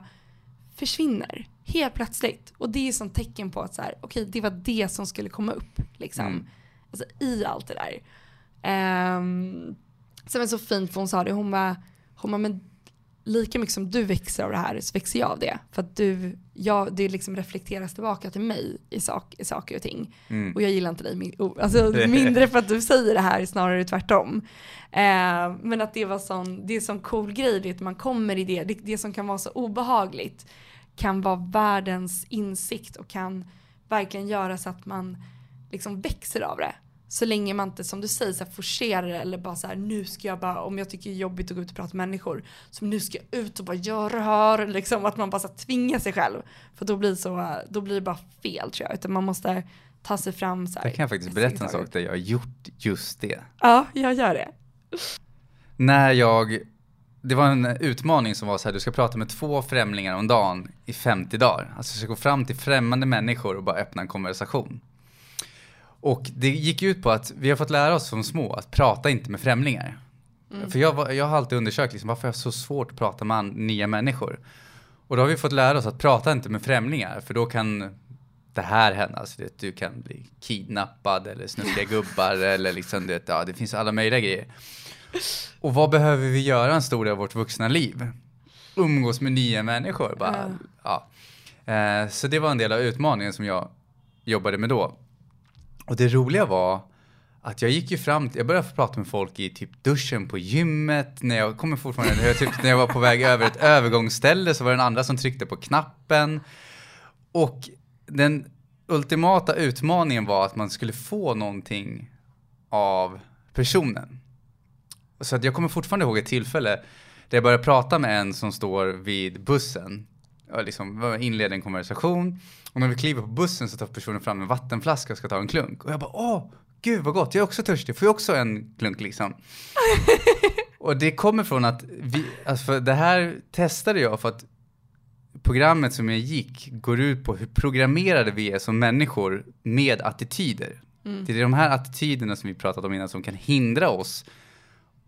försvinner. Helt plötsligt. Och det är som tecken på att så här, okej, okay, det var det som skulle komma upp. Liksom. Mm. Alltså, I allt det där. Um, sen var det så fint för hon sa det, hon bara, hon bara men lika mycket som du växer av det här så växer jag av det. För att du, jag, det liksom reflekteras tillbaka till mig i, sak, i saker och ting. Mm. Och jag gillar inte dig alltså, mindre för att du säger det här, snarare tvärtom. Uh, men att det var sån, det är sån cool grej, det man kommer i det, det, det som kan vara så obehagligt kan vara världens insikt och kan verkligen göra så att man liksom växer av det. Så länge man inte, som du säger, så här, forcerar det eller bara så här, nu ska jag bara, om jag tycker det är jobbigt att gå ut och prata med människor, så nu ska jag ut och bara göra det här, liksom att man bara så här, tvingar sig själv. För då blir, så, då blir det bara fel tror jag, utan man måste ta sig fram så här. Jag kan faktiskt berätta en sak där jag har gjort just det. Ja, jag gör det. När jag, det var en utmaning som var så här, du ska prata med två främlingar om dagen i 50 dagar. Alltså du ska gå fram till främmande människor och bara öppna en konversation. Och det gick ut på att vi har fått lära oss som små att prata inte med främlingar. Mm. För jag, jag har alltid undersökt liksom, varför jag har så svårt att prata med nya människor. Och då har vi fått lära oss att prata inte med främlingar, för då kan det här hända. Alltså, det, du kan bli kidnappad eller snuskiga gubbar eller liksom det, ja, det finns alla möjliga grejer. Och vad behöver vi göra en stor del av vårt vuxna liv? Umgås med nya människor. Bara, mm. ja. Eh, så det var en del av utmaningen som jag jobbade med då. Och det roliga var att jag gick ju fram, jag började få prata med folk i typ duschen på gymmet, när jag kommer fortfarande, jag typ, när jag var på väg över ett övergångsställe så var det en andra som tryckte på knappen. Och den ultimata utmaningen var att man skulle få någonting av personen. Så att jag kommer fortfarande ihåg ett tillfälle där jag började prata med en som står vid bussen. Liksom inleder en konversation. Och när vi kliver på bussen så tar personen fram en vattenflaska och ska ta en klunk. Och jag bara åh, gud vad gott, jag är också törstig, får jag också en klunk liksom? och det kommer från att vi, alltså för det här testade jag för att programmet som jag gick går ut på hur programmerade vi är som människor med attityder. Mm. Det är de här attityderna som vi pratat om innan som kan hindra oss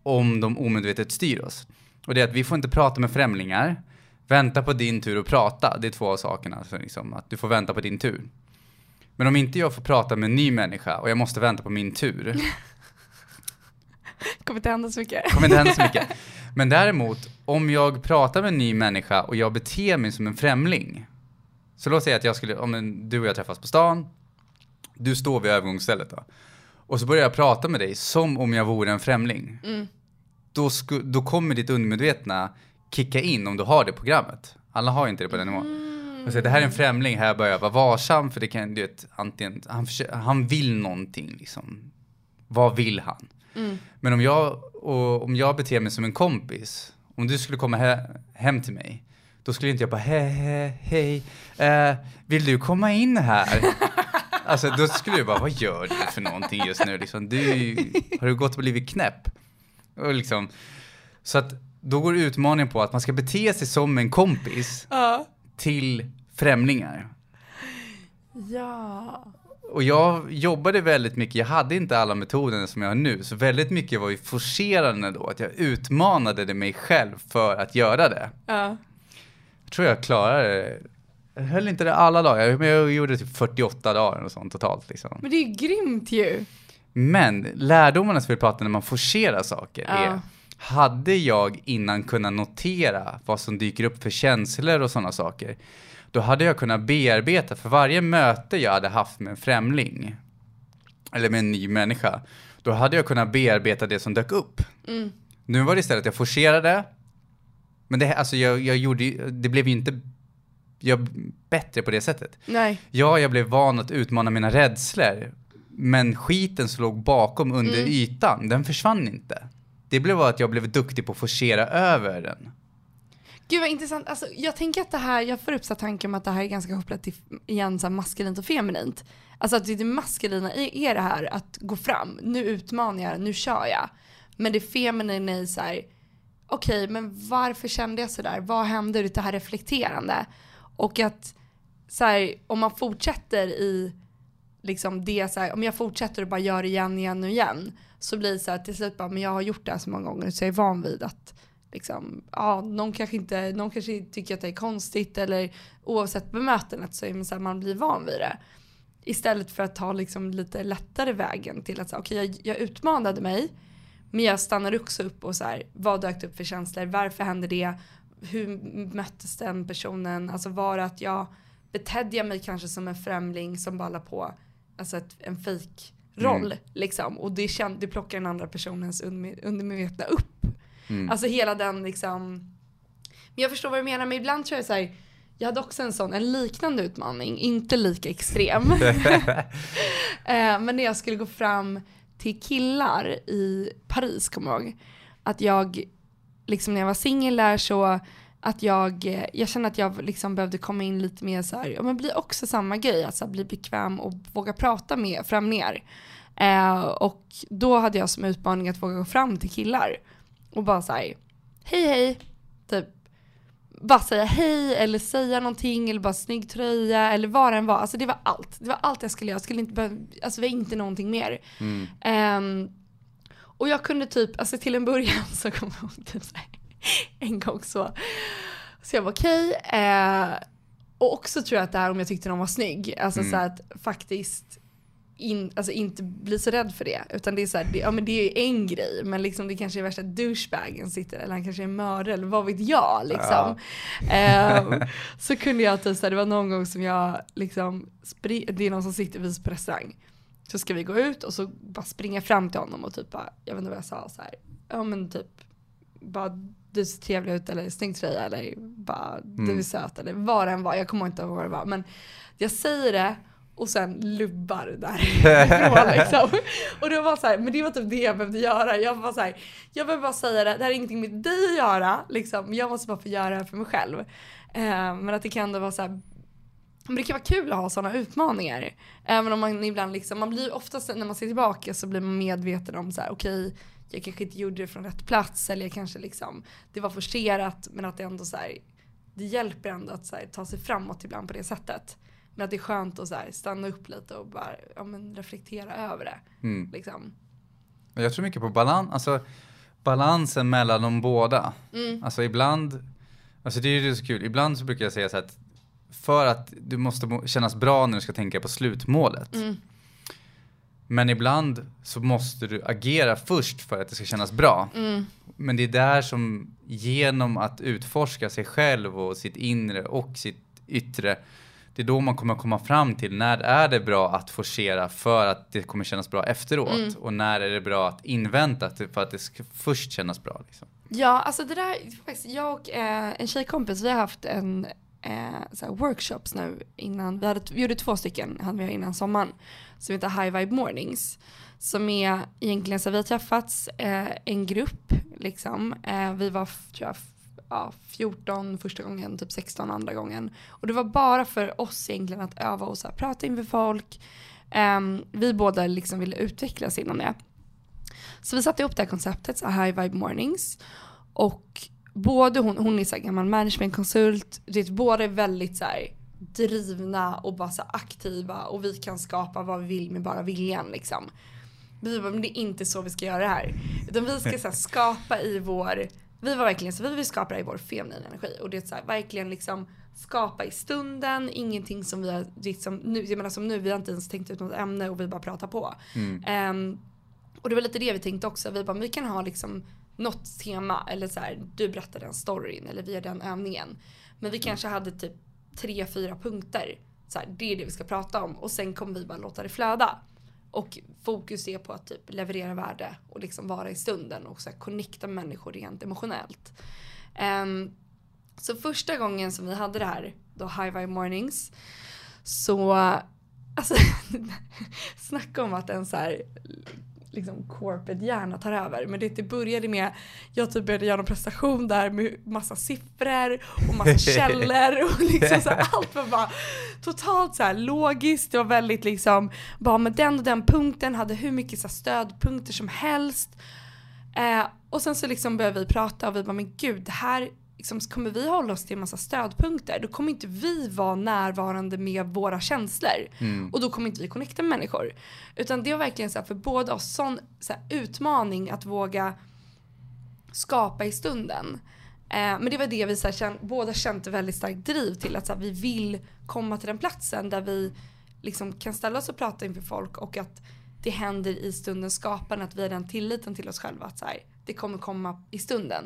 om de omedvetet styr oss. Och det är att vi får inte prata med främlingar, vänta på din tur att prata. Det är två av sakerna, så liksom, att du får vänta på din tur. Men om inte jag får prata med en ny människa och jag måste vänta på min tur. kommer inte hända så mycket. kommer inte hända så mycket. Men däremot, om jag pratar med en ny människa och jag beter mig som en främling. Så låt säga att jag skulle, om en, du och jag träffas på stan, du står vid övergångsstället då. Och så börjar jag prata med dig som om jag vore en främling. Mm. Då, sku, då kommer ditt undermedvetna kicka in om du har det programmet. Alla har inte det på den nivån. Mm. Så, det här är en främling, här bör jag vara varsam för det kan, du vet, antingen, han, han vill någonting liksom. Vad vill han? Mm. Men om jag, om jag beter mig som en kompis, om du skulle komma he, hem till mig, då skulle inte jag bara hej, hej, hej, eh, vill du komma in här? Alltså då skulle jag bara, vad gör du för någonting just nu? Liksom, du, har du gått och blivit knäpp? Och liksom, så att då går utmaningen på att man ska bete sig som en kompis ja. till främlingar. Ja. Och jag jobbade väldigt mycket, jag hade inte alla metoderna som jag har nu, så väldigt mycket var ju forcerande då, att jag utmanade mig själv för att göra det. Ja. Jag tror jag klarade det jag höll inte det alla dagar, men jag gjorde typ 48 dagar och sånt totalt liksom. Men det är ju grymt ju! Men lärdomarna som vi pratar när man forcerar saker ja. är, hade jag innan kunnat notera vad som dyker upp för känslor och sådana saker, då hade jag kunnat bearbeta för varje möte jag hade haft med en främling, eller med en ny människa, då hade jag kunnat bearbeta det som dök upp. Mm. Nu var det istället att jag forcerade, men det, alltså jag, jag gjorde, det blev ju inte jag bättre på det sättet. Nej. Ja, jag blev van att utmana mina rädslor, men skiten som låg bakom under mm. ytan, den försvann inte. Det blev att jag blev duktig på att forcera över den. Gud vad intressant. Alltså, jag tänker att det här, jag får upp så tanken om att det här är ganska kopplat till igen, så maskulint och feminint. Alltså att det maskulina är det här att gå fram, nu utmanar jag, nu kör jag. Men det feminina är så här, okej okay, men varför kände jag sådär? Vad hände? Det här reflekterande. Och att så här, om man fortsätter i liksom det så här, om jag fortsätter och bara gör det igen, igen och igen så blir det så här till slut bara, men jag har gjort det här så många gånger så jag är van vid att liksom, ja, någon kanske inte, någon kanske tycker att det är konstigt eller oavsett bemötandet så är man så här, man blir van vid det. Istället för att ta liksom lite lättare vägen till att säga, okej okay, jag, jag utmanade mig men jag stannar också upp och så här, vad dök det upp för känslor, varför hände det, hur möttes den personen? Alltså var det att jag betedde jag mig kanske som en främling som bara på alltså ett, en fejkroll mm. liksom och det, känd, det plockar den andra personens undermedvetna upp. Mm. Alltså hela den liksom. Men jag förstår vad du menar men ibland tror jag så här, jag hade också en sån, en liknande utmaning, inte lika extrem. Eh, men när jag skulle gå fram till killar i Paris, kommer jag ihåg. Att jag liksom när jag var singel där så att jag, jag kände att jag liksom behövde komma in lite mer så här, ja men bli också samma grej, alltså bli bekväm och våga prata med främlingar. Eh, och då hade jag som utmaning att våga gå fram till killar och bara säga hej hej, typ bara säga hej eller säga någonting eller bara snygg tröja eller vad det än var. Alltså det var allt. Det var allt jag skulle göra. Jag skulle inte behöva, alltså det var inte någonting mer. Mm. Um, och jag kunde typ, alltså till en början så kom jag ihåg typ så här, en gång så, så jag var okej. Okay, eh, och också tror jag att det här om jag tyckte någon var snygg, alltså mm. så att faktiskt in, alltså inte bli så rädd för det. Utan det är så här, det, ja men det är en grej, men liksom det kanske är värsta douchebagen sitter, eller han kanske är mördare, eller vad vet jag liksom. Ja. Um, så kunde jag typ så här, det var någon gång som jag liksom, det är någon som sitter vid på restaurang. så ska vi gå ut och så bara springa fram till honom och typ bara, jag vet inte vad jag sa så här, ja men typ, bara du ser trevlig ut eller snygg tröja eller bara du är Mm. söt eller vad det än var, jag kommer inte ihåg vad det var men jag säger det och sen lubbar därifrån liksom. Och det var så här, men det var typ det jag behövde göra. Jag var så här, jag behöver bara säga det, det här är ingenting med dig att göra liksom. Jag måste bara få göra det här för mig själv. Eh, men att det kan ändå vara så här, men det kan vara kul att ha sådana utmaningar. Även om man ibland liksom, man blir oftast när man ser tillbaka så blir man medveten om så här, okej, jag kanske inte gjorde det från rätt plats eller jag kanske liksom, det var forcerat men att det ändå så här, det hjälper ändå att här, ta sig framåt ibland på det sättet. Men att det är skönt att så här, stanna upp lite och bara ja, men reflektera över det. Mm. Liksom. Jag tror mycket på balans, alltså balansen mellan de båda. Mm. Alltså ibland, alltså det är ju så kul, ibland så brukar jag säga så att för att du måste må- kännas bra när du ska tänka på slutmålet. Mm. Men ibland så måste du agera först för att det ska kännas bra. Mm. Men det är där som genom att utforska sig själv och sitt inre och sitt yttre, det är då man kommer komma fram till när är det bra att forcera för att det kommer kännas bra efteråt Mm. och när är det bra att invänta för att det ska först kännas bra. Liksom. Ja, alltså det där, jag och eh, en tjejkompis, vi har haft en eh, workshops nu innan, vi, hade, vi gjorde två stycken hade vi innan sommaren, som heter High Vibe Mornings. Som är egentligen så vi har träffats eh, en grupp liksom, eh, vi var tror jag, ja, 14 första gången, typ 16 andra gången. Och det var bara för oss egentligen att öva och så här, prata inför folk. Ehm, vi båda liksom ville utvecklas inom det. Så vi satte ihop det här konceptet, så här High Vibe Mornings. Och både hon, hon är så här gammal managementkonsult, det båda är väldigt så här drivna och bara så aktiva och vi kan skapa vad vi vill med bara viljan liksom. Vi bara, men det är inte så vi ska göra det här. Utan vi ska så här, skapa i vår, vi var verkligen så, vi vill skapa det i vår feminina energi. Och det är så här, verkligen liksom skapa i stunden, ingenting som vi har, liksom, nu, jag menar som nu, vi har inte ens tänkt ut något ämne och vi bara pratar på. Ehm, och det var lite det vi tänkte också, vi bara, vi kan ha liksom något tema eller så här, du berättar den storyn eller vi gör den övningen. Men vi kanske hade typ tre, fyra punkter. Så här, det är det vi ska prata om och sen kommer vi bara låta det flöda. Och fokus är på att typ leverera värde och liksom vara i stunden och så här connecta med människor rent emotionellt. Ehm, så första gången som vi hade det här, då High Vibe Mornings, så alltså snacka om att en så här liksom corporate hjärna tar över. Men det, det började med, jag typ började göra en prestation där med massa siffror och massa källor och liksom så här, allt var bara totalt så här logiskt. Det var väldigt liksom, bara med den och den punkten hade hur mycket så här stödpunkter som helst. Eh, och sen så liksom började vi prata och vi bara, men gud, det här liksom, kommer vi hålla oss till en massa stödpunkter, då kommer inte vi vara närvarande med våra känslor. Och då kommer inte vi connecta med människor. Utan det var verkligen så här, för båda oss sån så här, utmaning att våga skapa i stunden. Eh, men det var det vi så här, känn, båda kände väldigt starkt driv till, att så vi vill komma till den platsen där vi liksom kan ställa oss och prata inför folk och att det händer i stundens skapande, att vi har den tilliten till oss själva att så det kommer komma i stunden.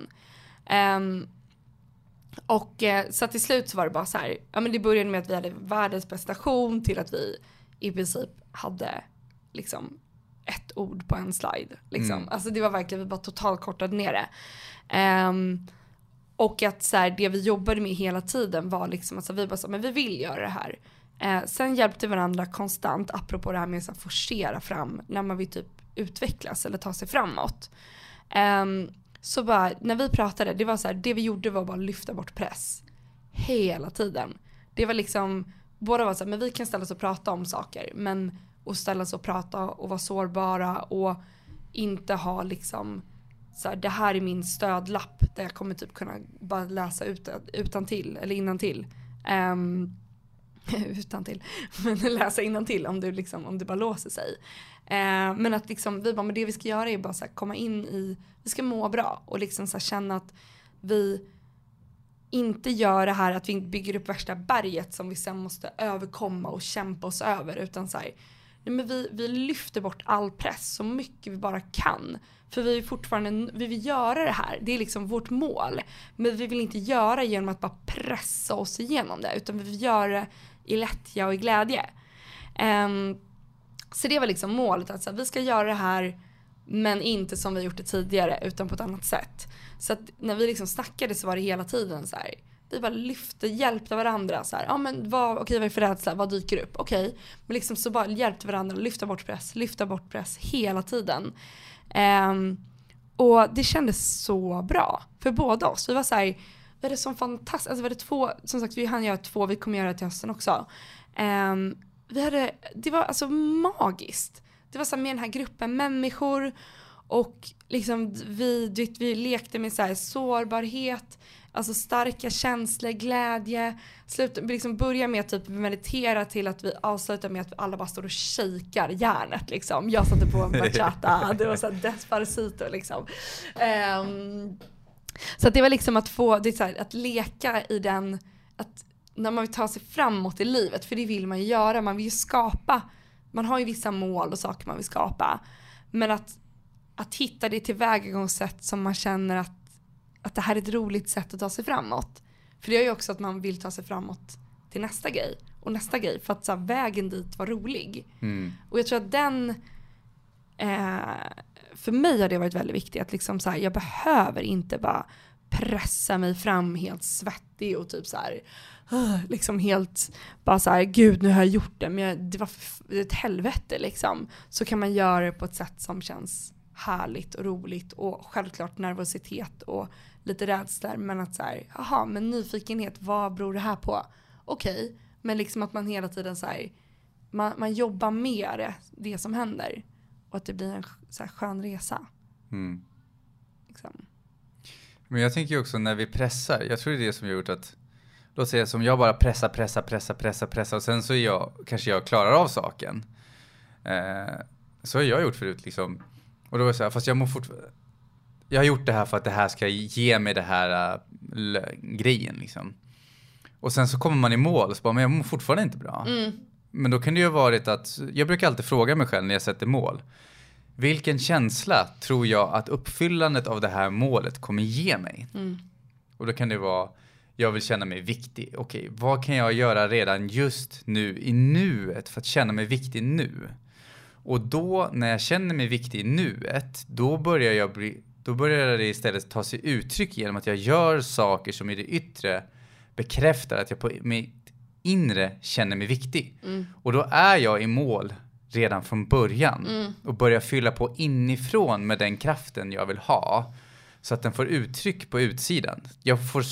Ehm, och eh, så till slut så var det bara så här, ja men det började med att vi hade världens prestation till att vi i princip hade liksom ett ord på en slide. Liksom. Mm. Alltså det var verkligen, vi bara totalt kortade ner det. Ehm, och att så här, det vi jobbade med hela tiden var liksom att så här, vi bara så, men vi vill göra det här. Eh, sen hjälpte vi varandra konstant, apropå det här med att forcera fram när man vill typ utvecklas eller ta sig framåt. Ehm, så bara, när vi pratade, det var så här, det vi gjorde var bara att lyfta bort press. Hela tiden. Det var liksom, båda var så här, men vi kan ställa oss och prata om saker, men att ställa sig och prata och vara sårbara och inte ha liksom så här, det här är min stödlapp där jag kommer typ kunna bara läsa utan, utan till eller innan till. Um, utan till. Men läsa innan till om du liksom, om det bara låser sig. Eh, men att liksom, vi bara, men det vi ska göra är bara så här, komma in i, vi ska må bra och liksom så här, känna att vi inte gör det här att vi inte bygger upp värsta berget som vi sen måste överkomma och kämpa oss över utan så här, nej men vi, vi lyfter bort all press så mycket vi bara kan. För vi är fortfarande, vi vill göra det här, det är liksom vårt mål. Men vi vill inte göra genom att bara pressa oss igenom det utan vi vill göra det i lättja och i glädje. Ehm, så det var liksom målet, att så här, vi ska göra det här men inte som vi gjort det tidigare utan på ett annat sätt. Så att när vi liksom snackade så var det hela tiden så här, vi bara lyfte, hjälpte varandra så här, ja men vad, okej vad är det för rädsla, vad dyker upp, okej. Men liksom så bara hjälpte varandra, lyfta bort press, lyfta bort press hela tiden. Um, och det kändes så bra för båda oss. Vi var så här, vi hade sån fantastisk, alltså vi hade två, som sagt vi hann göra två, vi kommer göra det till hösten också. Um, vi hade, det var alltså magiskt. Det var så här med den här gruppen människor och liksom vi, vi lekte med så här sårbarhet, alltså starka känslor, glädje. Sluta, liksom börja med att typ meditera till att vi avslutar med att alla bara står och kikar järnet liksom. Jag satte på en bachata, det var så här despacito liksom. Um, så det var liksom att få, det är så här, att leka i den, att när man vill ta sig framåt i livet, för det vill man ju göra, man vill ju skapa, man har ju vissa mål och saker man vill skapa. Men att, att hitta det tillvägagångssätt som man känner att, att det här är ett roligt sätt att ta sig framåt. För det gör ju också att man vill ta sig framåt till nästa grej och nästa grej för att så här, vägen dit var rolig. Mm. Och jag tror att den, eh, för mig har det varit väldigt viktigt att liksom så här, jag behöver inte bara pressa mig fram helt svettig och typ så här, liksom helt bara så här, gud nu har jag gjort det men jag, det var ett helvete liksom. Så kan man göra det på ett sätt som känns härligt och roligt och självklart nervositet och lite rädslor men att så här, jaha men nyfikenhet, vad beror det här på? Okej, okay, men liksom att man hela tiden så här, man, man jobbar med det, det som händer och att det blir en så här skön resa. Mm. Liksom. Men jag tänker också när vi pressar, jag tror det är det som gjort att låt säga som jag bara pressar, pressar, pressar, pressar, pressar och sen så är jag, kanske jag klarar av saken. Eh, så har jag gjort förut liksom. Och då var det så här, fast jag mår fortfarande, jag har gjort det här för att det här ska ge mig det här uh, grejen liksom. Och sen så kommer man i mål och så bara, men jag mår fortfarande inte bra. Mm. Men då kan det ju ha varit att, jag brukar alltid fråga mig själv när jag sätter mål. Vilken känsla tror jag att uppfyllandet av det här målet kommer ge mig? Mm. Och då kan det vara, jag vill känna mig viktig. Okej, vad kan jag göra redan just nu i nuet för att känna mig viktig nu? Och då, när jag känner mig viktig i nuet, då börjar, jag bli, då börjar det istället ta sig uttryck genom att jag gör saker som i det yttre bekräftar att jag på mitt inre känner mig viktig. Mm. Och då är jag i mål redan från början Mm. och börjar fylla på inifrån med den kraften jag vill ha så att den får uttryck på utsidan. Jag får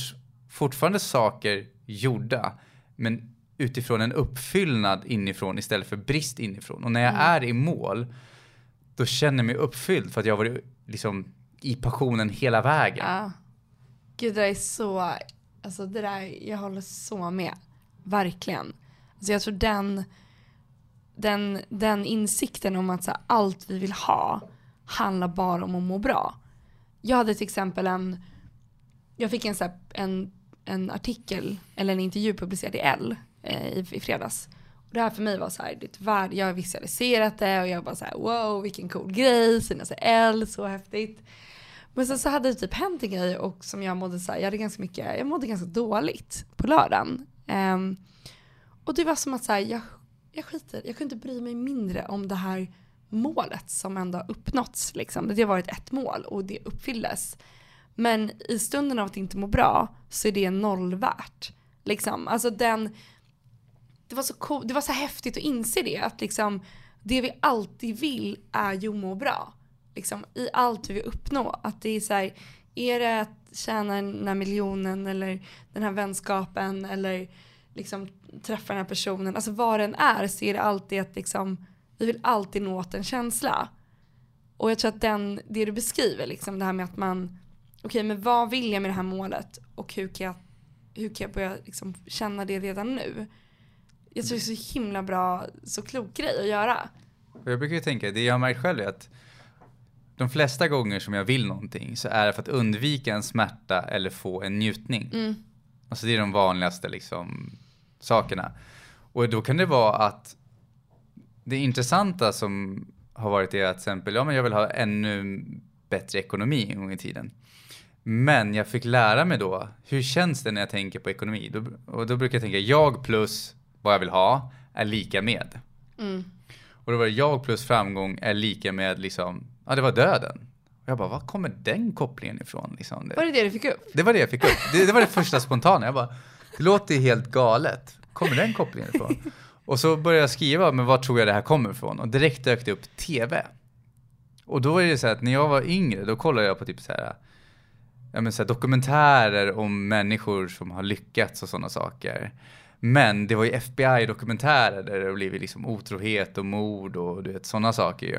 fortfarande saker gjorda men utifrån en uppfyllnad inifrån istället för brist inifrån. Och när jag Mm. är i mål då känner jag mig uppfylld för att jag varit liksom i passionen hela vägen. Ja. Gud det där är så, alltså det där, jag håller så med. Verkligen. Alltså jag tror den, den, den insikten om att så här, allt vi vill ha handlar bara om att må bra. Jag hade till exempel en, jag fick en, så här, en, en artikel eller en intervju publicerad i L eh, i, i fredags. Och det här för mig var så här, det var, jag har visualiserat det och jag bara så här, wow vilken cool grej, synas i L, så häftigt. Men sen så hade det typ hänt en grej och som jag mådde så här, jag hade ganska mycket, jag mådde ganska dåligt på lördagen. Um, och det var som att så här, jag, jag skiter, jag kunde inte bry mig mindre om det här målet som ändå har uppnåtts. Liksom. Det har varit ett mål och det uppfylldes. Men i stunden av att inte må bra så är det noll värt. Liksom. Alltså den, det, var så cool, det var så häftigt att inse det. Att liksom, det vi alltid vill är ju att må bra. Liksom, I allt vi vill uppnå. Att det är så här, är det att tjäna den här miljonen eller den här vänskapen eller liksom träffa den här personen. Alltså vad den är så är det alltid att liksom, vi vill alltid nå åt en känsla. Och jag tror att den, det du beskriver, liksom det här med att man, okej men vad vill jag med det här målet och hur kan jag, hur kan jag börja liksom känna det redan nu? Jag tror det är så himla bra, så klok grej att göra. Jag brukar ju tänka, det jag har märkt själv är att de flesta gånger som jag vill någonting så är det för att undvika en smärta eller få en njutning. Mm. Alltså det är de vanligaste liksom sakerna. Och då kan det vara att det intressanta som har varit är att till exempel, ja men jag vill ha ännu bättre ekonomi en gång i tiden. Men jag fick lära mig då, hur känns det när jag tänker på ekonomi? Då, och då brukar jag tänka, jag plus vad jag vill ha är lika med. Mm. Och då var det jag plus framgång är lika med liksom, ja det var döden. Och jag bara, var kommer den kopplingen ifrån? Liksom? Var det det du fick upp? Det var det jag fick upp. Det, det var det första spontana. Jag bara, det låter ju helt galet. Kommer den kopplingen ifrån? Och så började jag skriva, men var tror jag det här kommer ifrån? Och direkt dök det upp TV. Och då är det så här att när jag var yngre, då kollade jag på typ så här, ja men så här dokumentärer om människor som har lyckats och sådana saker. Men det var ju FBI-dokumentärer där det blivit liksom otrohet och mord och du vet sådana saker ju.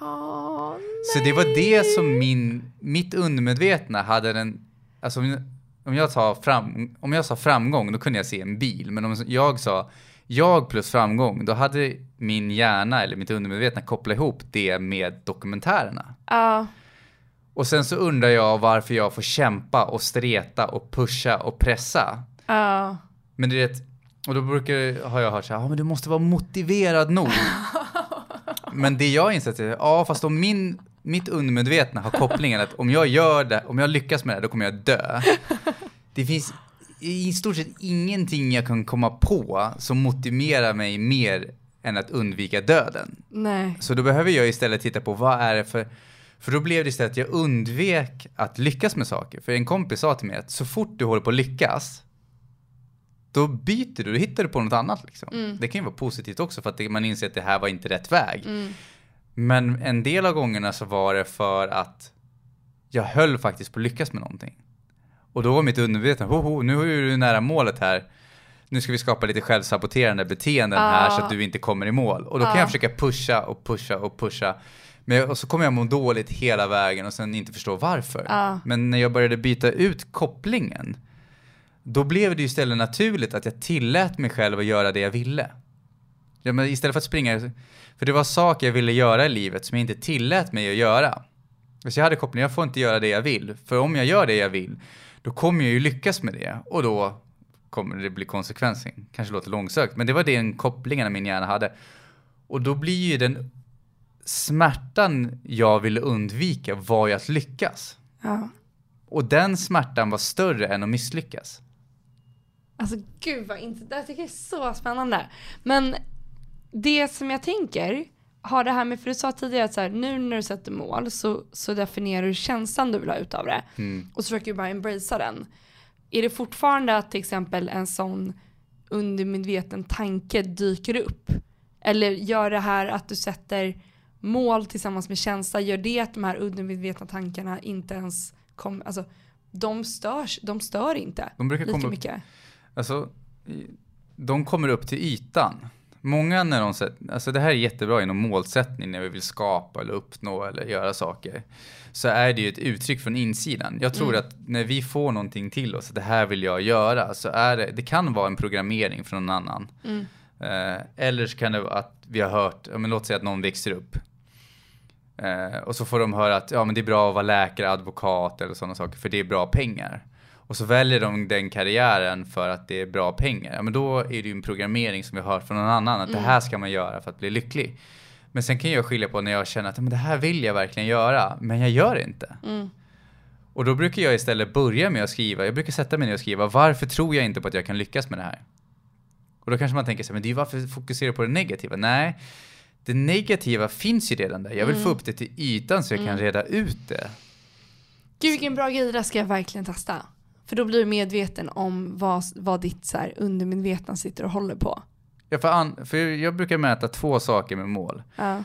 Oh, Så det var det som min, mitt undermedvetna hade den, alltså om jag, tar fram, om jag sa framgång då kunde jag se en bil, men om jag sa jag plus framgång, då hade min hjärna eller mitt undermedvetna kopplat ihop det med dokumentärerna. Ja. Och sen så undrar jag varför jag får kämpa och streta och pusha och pressa. Ja. Men det är ett, och då brukar, har jag hört så här, ja men du måste vara motiverad nog. men det jag insett är, ja fast om min, mitt undermedvetna har kopplingen att om jag gör det, om jag lyckas med det, då kommer jag dö. Det finns i stort sett ingenting jag kan komma på som motiverar mig mer än att undvika döden. Nej. Så då behöver jag istället titta på vad är det för för då blev det istället att jag undvek att lyckas med saker. För en kompis sa till mig att så fort du håller på att lyckas, då byter du, då hittar du på något annat. Liksom. Mm. Det kan ju vara positivt också för att man inser att det här var inte rätt väg. Mm. Men en del av gångerna så var det för att jag höll faktiskt på att lyckas med någonting. Och då var mitt undermedvetna, ho, ho, nu är du nära målet här. Nu ska vi skapa lite självsaboterande beteenden Ah. här så att du inte kommer i mål. Och då kan Ah. jag försöka pusha och pusha och pusha. Men jag, och så kommer jag må dåligt hela vägen och sen inte förstå varför. Ah. Men när jag började byta ut kopplingen, då blev det ju istället naturligt att jag tillät mig själv att göra det jag ville. Ja, men istället för att springa, för det var saker jag ville göra i livet som jag inte tillät mig att göra. Så jag hade kopplingen, jag får inte göra det jag vill. För om jag gör det jag vill, då kommer jag ju lyckas med det. Och då kommer det bli konsekvenser. Kanske låter långsökt, men det var den kopplingen min hjärna hade. Och då blir ju den smärtan jag ville undvika var ju att lyckas. Ja. Och den smärtan var större än att misslyckas. Alltså gud vad inte, det här tycker jag är så spännande. Men det som jag tänker, har det här med, för du sa tidigare att så här, nu när du sätter mål så, så definierar du känslan du vill ha ut av det. Mm. Och så försöker du bara embracea den. Är det fortfarande att till exempel en sån undermedveten tanke dyker upp? Eller gör det här att du sätter mål tillsammans med känsla, gör det att de här undermedvetna tankarna inte ens kommer, alltså de störs, de stör inte De brukar lika komma upp, mycket? alltså, de kommer upp till ytan. Många när de sätter, alltså det här är jättebra inom målsättning när vi vill skapa eller uppnå eller göra saker. Så är det ju ett uttryck från insidan. Jag tror Mm. att när vi får någonting till oss, det här vill jag göra, så är det, det kan vara en programmering från någon annan. Mm. Eh, eller så kan det vara att vi har hört, men låt säga att någon växer upp. Eh, och så får de höra att ja, men det är bra att vara läkare, advokat eller sådana saker, för det är bra pengar. Och så väljer de den karriären för att det är bra pengar. Ja, men då är det ju en programmering som vi har hört från någon annan, att det här ska man göra för att bli lycklig. Men sen kan jag skilja på när jag känner att men det här vill jag verkligen göra, men jag gör det inte. Mm. Och då brukar jag istället börja med att skriva, jag brukar sätta mig ner och skriva, varför tror jag inte på att jag kan lyckas med det här? Och då kanske man tänker så här, men det är ju varför fokusera på det negativa? Nej, det negativa finns ju redan där. Jag vill få upp det till ytan så jag kan reda ut det. Gud vilken bra grej, det där ska jag verkligen testa. För då blir du medveten om vad, vad ditt så här, undermedvetna sitter och håller på. Ja, för, an, för jag brukar mäta två saker med mål. Ja,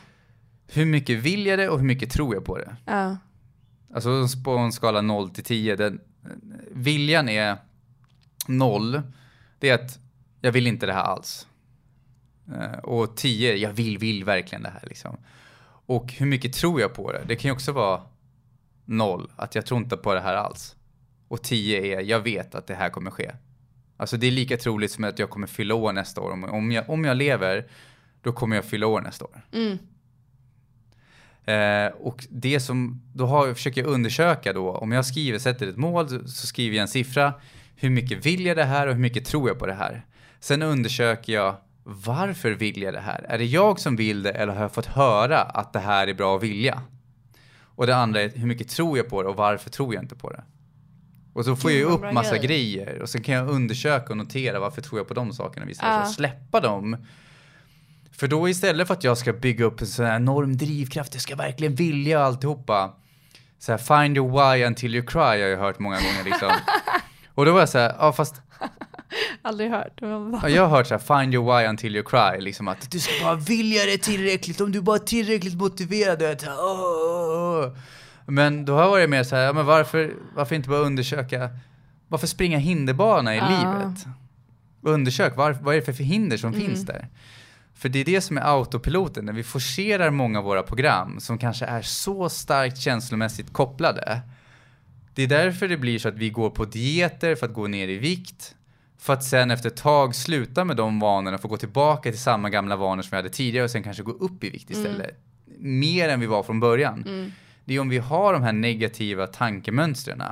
Hur mycket vill jag det och hur mycket tror jag på det? ja, Alltså på en skala 0 till 10, den, viljan är 0. Det är att jag vill inte det här alls. Eh, Och 10, jag vill, vill verkligen det här liksom. Och hur mycket tror jag på det? Det kan ju också vara 0, att jag tror inte på det här alls. Och 10 är, jag vet att det här kommer ske. Alltså det är lika troligt som att jag kommer fylla år nästa år. Om- Om jag, om jag lever, då kommer jag fylla år nästa år. mm, Eh, och det som, då har, försöker jag undersöka då, om jag skriver, sätter ett mål, så skriver jag en siffra. Hur mycket vill jag det här och hur mycket tror jag på det här? Sen undersöker jag, varför vill jag det här? Är det jag som vill det eller har jag fått höra att det här är bra att vilja? Och det andra är, hur mycket tror jag på det och varför tror jag inte på det? Och så får Gud, jag upp massa grejer. grejer och sen kan jag undersöka och notera varför tror jag på de sakerna istället för att släppa dem. För då istället för att jag ska bygga upp en sån här enorm drivkraft, jag ska verkligen vilja alltihopa. Så här, find your why until you cry har jag hört många gånger liksom. Och då var jag så här, ja fast Aldrig hört. Ja, jag har hört så här, find your why until you cry, liksom att du ska bara vilja det tillräckligt, om du bara är tillräckligt motiverad. Och jag, åh. Men då har jag varit mer så här, ja, men varför, varför inte bara undersöka, varför springa hinderbana i Ja. livet? Undersök, var, vad är det för hinder som Mm. finns där? För det är det som är autopiloten, när vi forcerar många av våra program som kanske är så starkt känslomässigt kopplade. Det är därför det blir så att vi går på dieter för att gå ner i vikt. För att sen efter ett tag sluta med de vanorna, få gå tillbaka till samma gamla vanor som vi hade tidigare och sen kanske gå upp i vikt istället. Mer än vi var från början. Mm. Det är om vi har de här negativa tankemönstren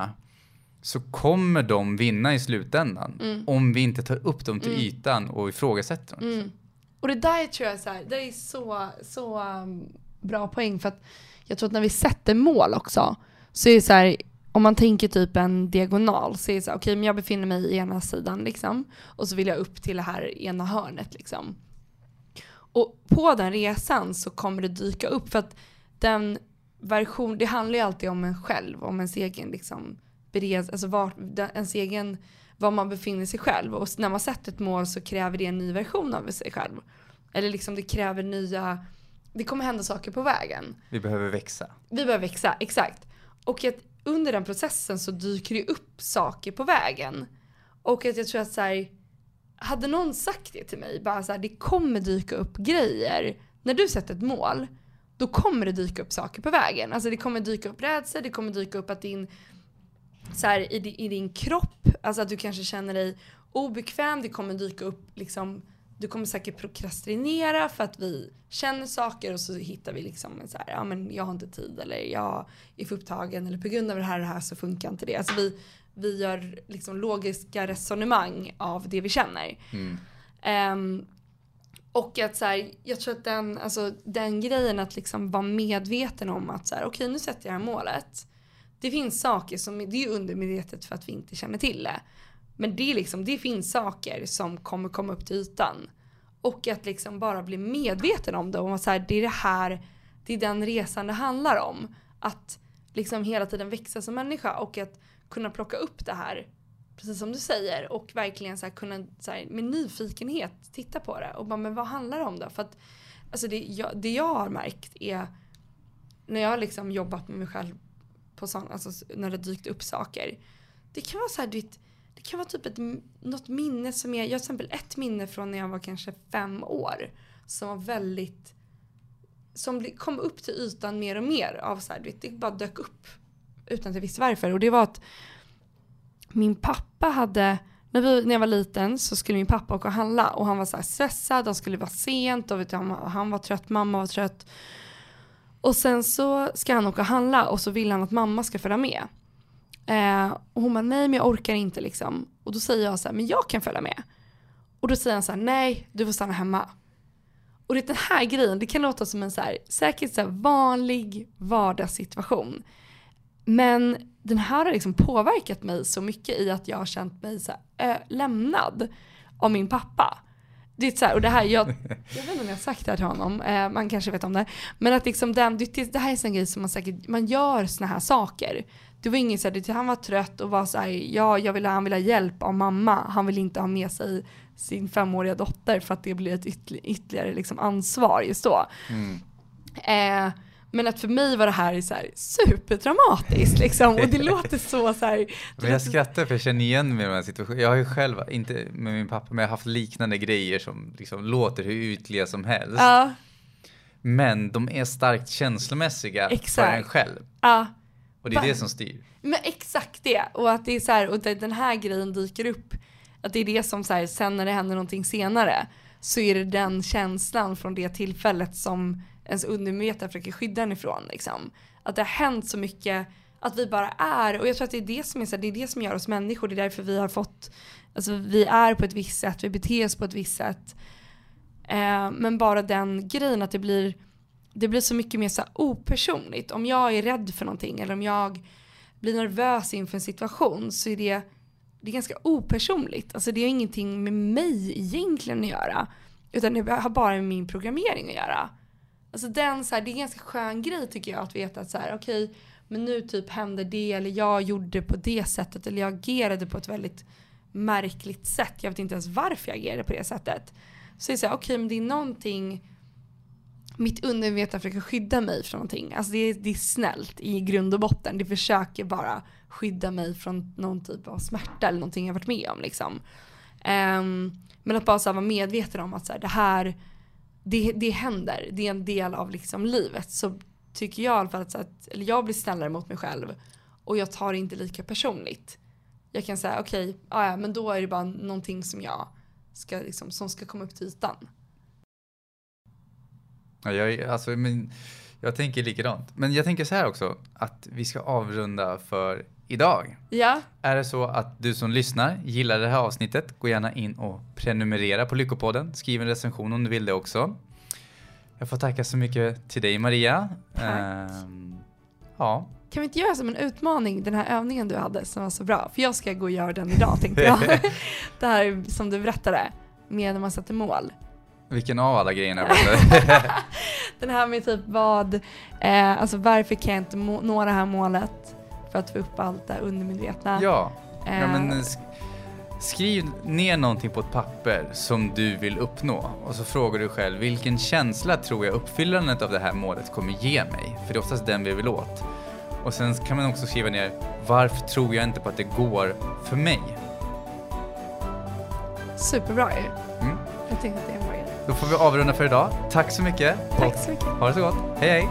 så kommer de vinna i slutändan. Om vi inte tar upp dem till ytan och ifrågasätter dem. Mm. Och det där tror jag är så här, det är så, så um, bra poäng för att jag tror att när vi sätter mål också så är det så här, om man tänker typ en diagonal så är det så här, okej men jag befinner mig i ena sidan liksom och så vill jag upp till det här ena hörnet liksom. Och på den resan så kommer det dyka upp för att den version, det handlar ju alltid om en själv, om ens egen liksom bereds, alltså var, ens egen, var man befinner sig själv. Och när man sätter ett mål så kräver det en ny version av sig själv. Eller liksom det kräver nya, det kommer hända saker på vägen. Vi behöver växa. Vi behöver växa, exakt. Och att under den processen så dyker det upp saker på vägen. Och att jag tror att så här, hade någon sagt det till mig, bara så här, det kommer dyka upp grejer. När du sätter ett mål, då kommer det dyka upp saker på vägen. Alltså det kommer dyka upp rädsla, det kommer dyka upp att din, så här, i, din, i din kropp, alltså att du kanske känner dig obekväm, det kommer dyka upp liksom du kommer säkert prokrastinera för att vi känner saker och så hittar vi liksom en så här, ja men jag har inte tid eller jag är för upptagen eller på grund av det här och det här så funkar inte det. Alltså vi, vi gör liksom logiska resonemang av det vi känner. Mm. Ehm, och att så här, jag tror att den, alltså, den grejen att liksom vara medveten om att så här, okej nu sätter jag det här målet. Det finns saker som, det är undermedvetet för att vi inte känner till det. Men det, liksom, det finns saker som kommer komma upp till ytan. Och att liksom bara bli medveten om det. Om att så här, det är det här, det är den resan det handlar om. Att liksom hela tiden växa som människa och att kunna plocka upp det här precis som du säger och verkligen så här kunna så här, med nyfikenhet titta på det och bara men vad handlar det om då? För att alltså det, jag, det jag har märkt är när jag har liksom jobbat med mig själv på sån, alltså när det dykt upp saker. Det kan vara så här, du vet, det kan vara typ ett, något minne som är, jag har till exempel ett minne från när jag var kanske fem år som var väldigt, som kom upp till ytan mer och mer av så här, vet, det bara dök upp utan att jag visste varför och det var att min pappa hade, när, vi, när jag var liten så skulle min pappa åka och handla och han var så här stressad, han skulle vara sent och vet du, han, han var trött, mamma var trött. Och sen så ska han åka och handla och så vill han att mamma ska följa med. Eh, och hon bara nej men jag orkar inte liksom. Och då säger jag så här, men jag kan följa med. Och då säger han så här, nej du får stanna hemma. Och det är den här grejen, det kan låta som en så här, säkert så här vanlig vardagssituation. Men den här har liksom påverkat mig så mycket i att jag har känt mig så här, ö, lämnad av min pappa. Det är så här, och det här, jag, jag vet inte om jag har sagt det här till honom, eh, man kanske vet om det. Men att liksom den, det, det här är en sån grej som man säkert, man gör såna här saker. Det var ingen så här, han var trött och var så här, ja jag vill, han vill ha hjälp av mamma. Han vill inte ha med sig sin femåriga dotter för att det blir ett ytterli- ytterligare liksom ansvar just då. Mm. Eh, men att för mig var det här så här superdramatiskt liksom. Och det låter så så här. Men jag skrattar för jag känner igen mig i de här situationerna. Jag har ju själv, inte med min pappa, men jag har haft liknande grejer som liksom låter hur ytliga som helst. Ja, Men de är starkt känslomässiga för Exakt. en själv. ja. Och det är det som styr. Men exakt det. Och att det är så här, och att den här grejen dyker upp. Att det är det som så här, sen när det händer någonting senare så är det den känslan från det tillfället som ens undermedvetna försöker skydda en ifrån. Liksom. Att det har hänt så mycket, att vi bara är, och jag tror att det är det som, är, så här, det är det som gör oss människor, det är därför vi har fått, alltså vi är på ett visst sätt, vi beter oss på ett visst sätt. Eh, men bara den grejen att det blir, det blir så mycket mer så opersonligt. Om jag är rädd för någonting eller om jag blir nervös inför en situation så är det, det är ganska opersonligt. Alltså det har ingenting med mig egentligen att göra. Utan det har bara med min programmering att göra. Alltså den så här, det är en ganska skön grej tycker jag att veta att så här, okej, okay, men nu typ händer det eller jag gjorde på det sättet eller jag agerade på ett väldigt märkligt sätt. Jag vet inte ens varför jag agerade på det sättet. Så det är såhär, okej okay, men det är någonting mitt undermedvetna försöker skydda mig från någonting. Alltså det är, det är snällt i grund och botten. Det försöker bara skydda mig från någon typ av smärta eller någonting jag varit med om liksom. Um, men att bara så vara medveten om att så här, det här, det, det händer. Det är en del av liksom livet. Så tycker jag i alla fall att, så att eller jag blir snällare mot mig själv. Och jag tar det inte lika personligt. Jag kan säga okej, okay, ja men då är det bara någonting som jag ska liksom, som ska komma upp till ytan. Ja, jag, alltså, men, jag tänker likadant. Men jag tänker så här också, att vi ska avrunda för idag. Ja. Är det så att du som lyssnar gillar det här avsnittet, gå gärna in och prenumerera på Lyckopodden. Skriv en recension om du vill det också. Jag får tacka så mycket till dig Maria. Tack. Ehm, ja. Kan vi inte göra som en utmaning den här övningen du hade som var så bra? För jag ska gå och göra den idag tänkte jag. det här som du berättade med när man sätter mål. Vilken av alla grejerna? den här med typ vad, eh, alltså varför kan jag inte nå det här målet? För att få upp allt det undermedvetna. Ja, eh, ja men eh, skriv ner någonting på ett papper som du vill uppnå och så frågar du själv vilken känsla tror jag uppfyllandet av det här målet kommer ge mig? För det är oftast den vi vill åt. Och sen kan man också skriva ner varför tror jag inte på att det går för mig? Superbra ju. Mm. Jag att det bra då får vi avrunda för idag. Tack så mycket. Tack så mycket. Ha det så gott. Hej hej.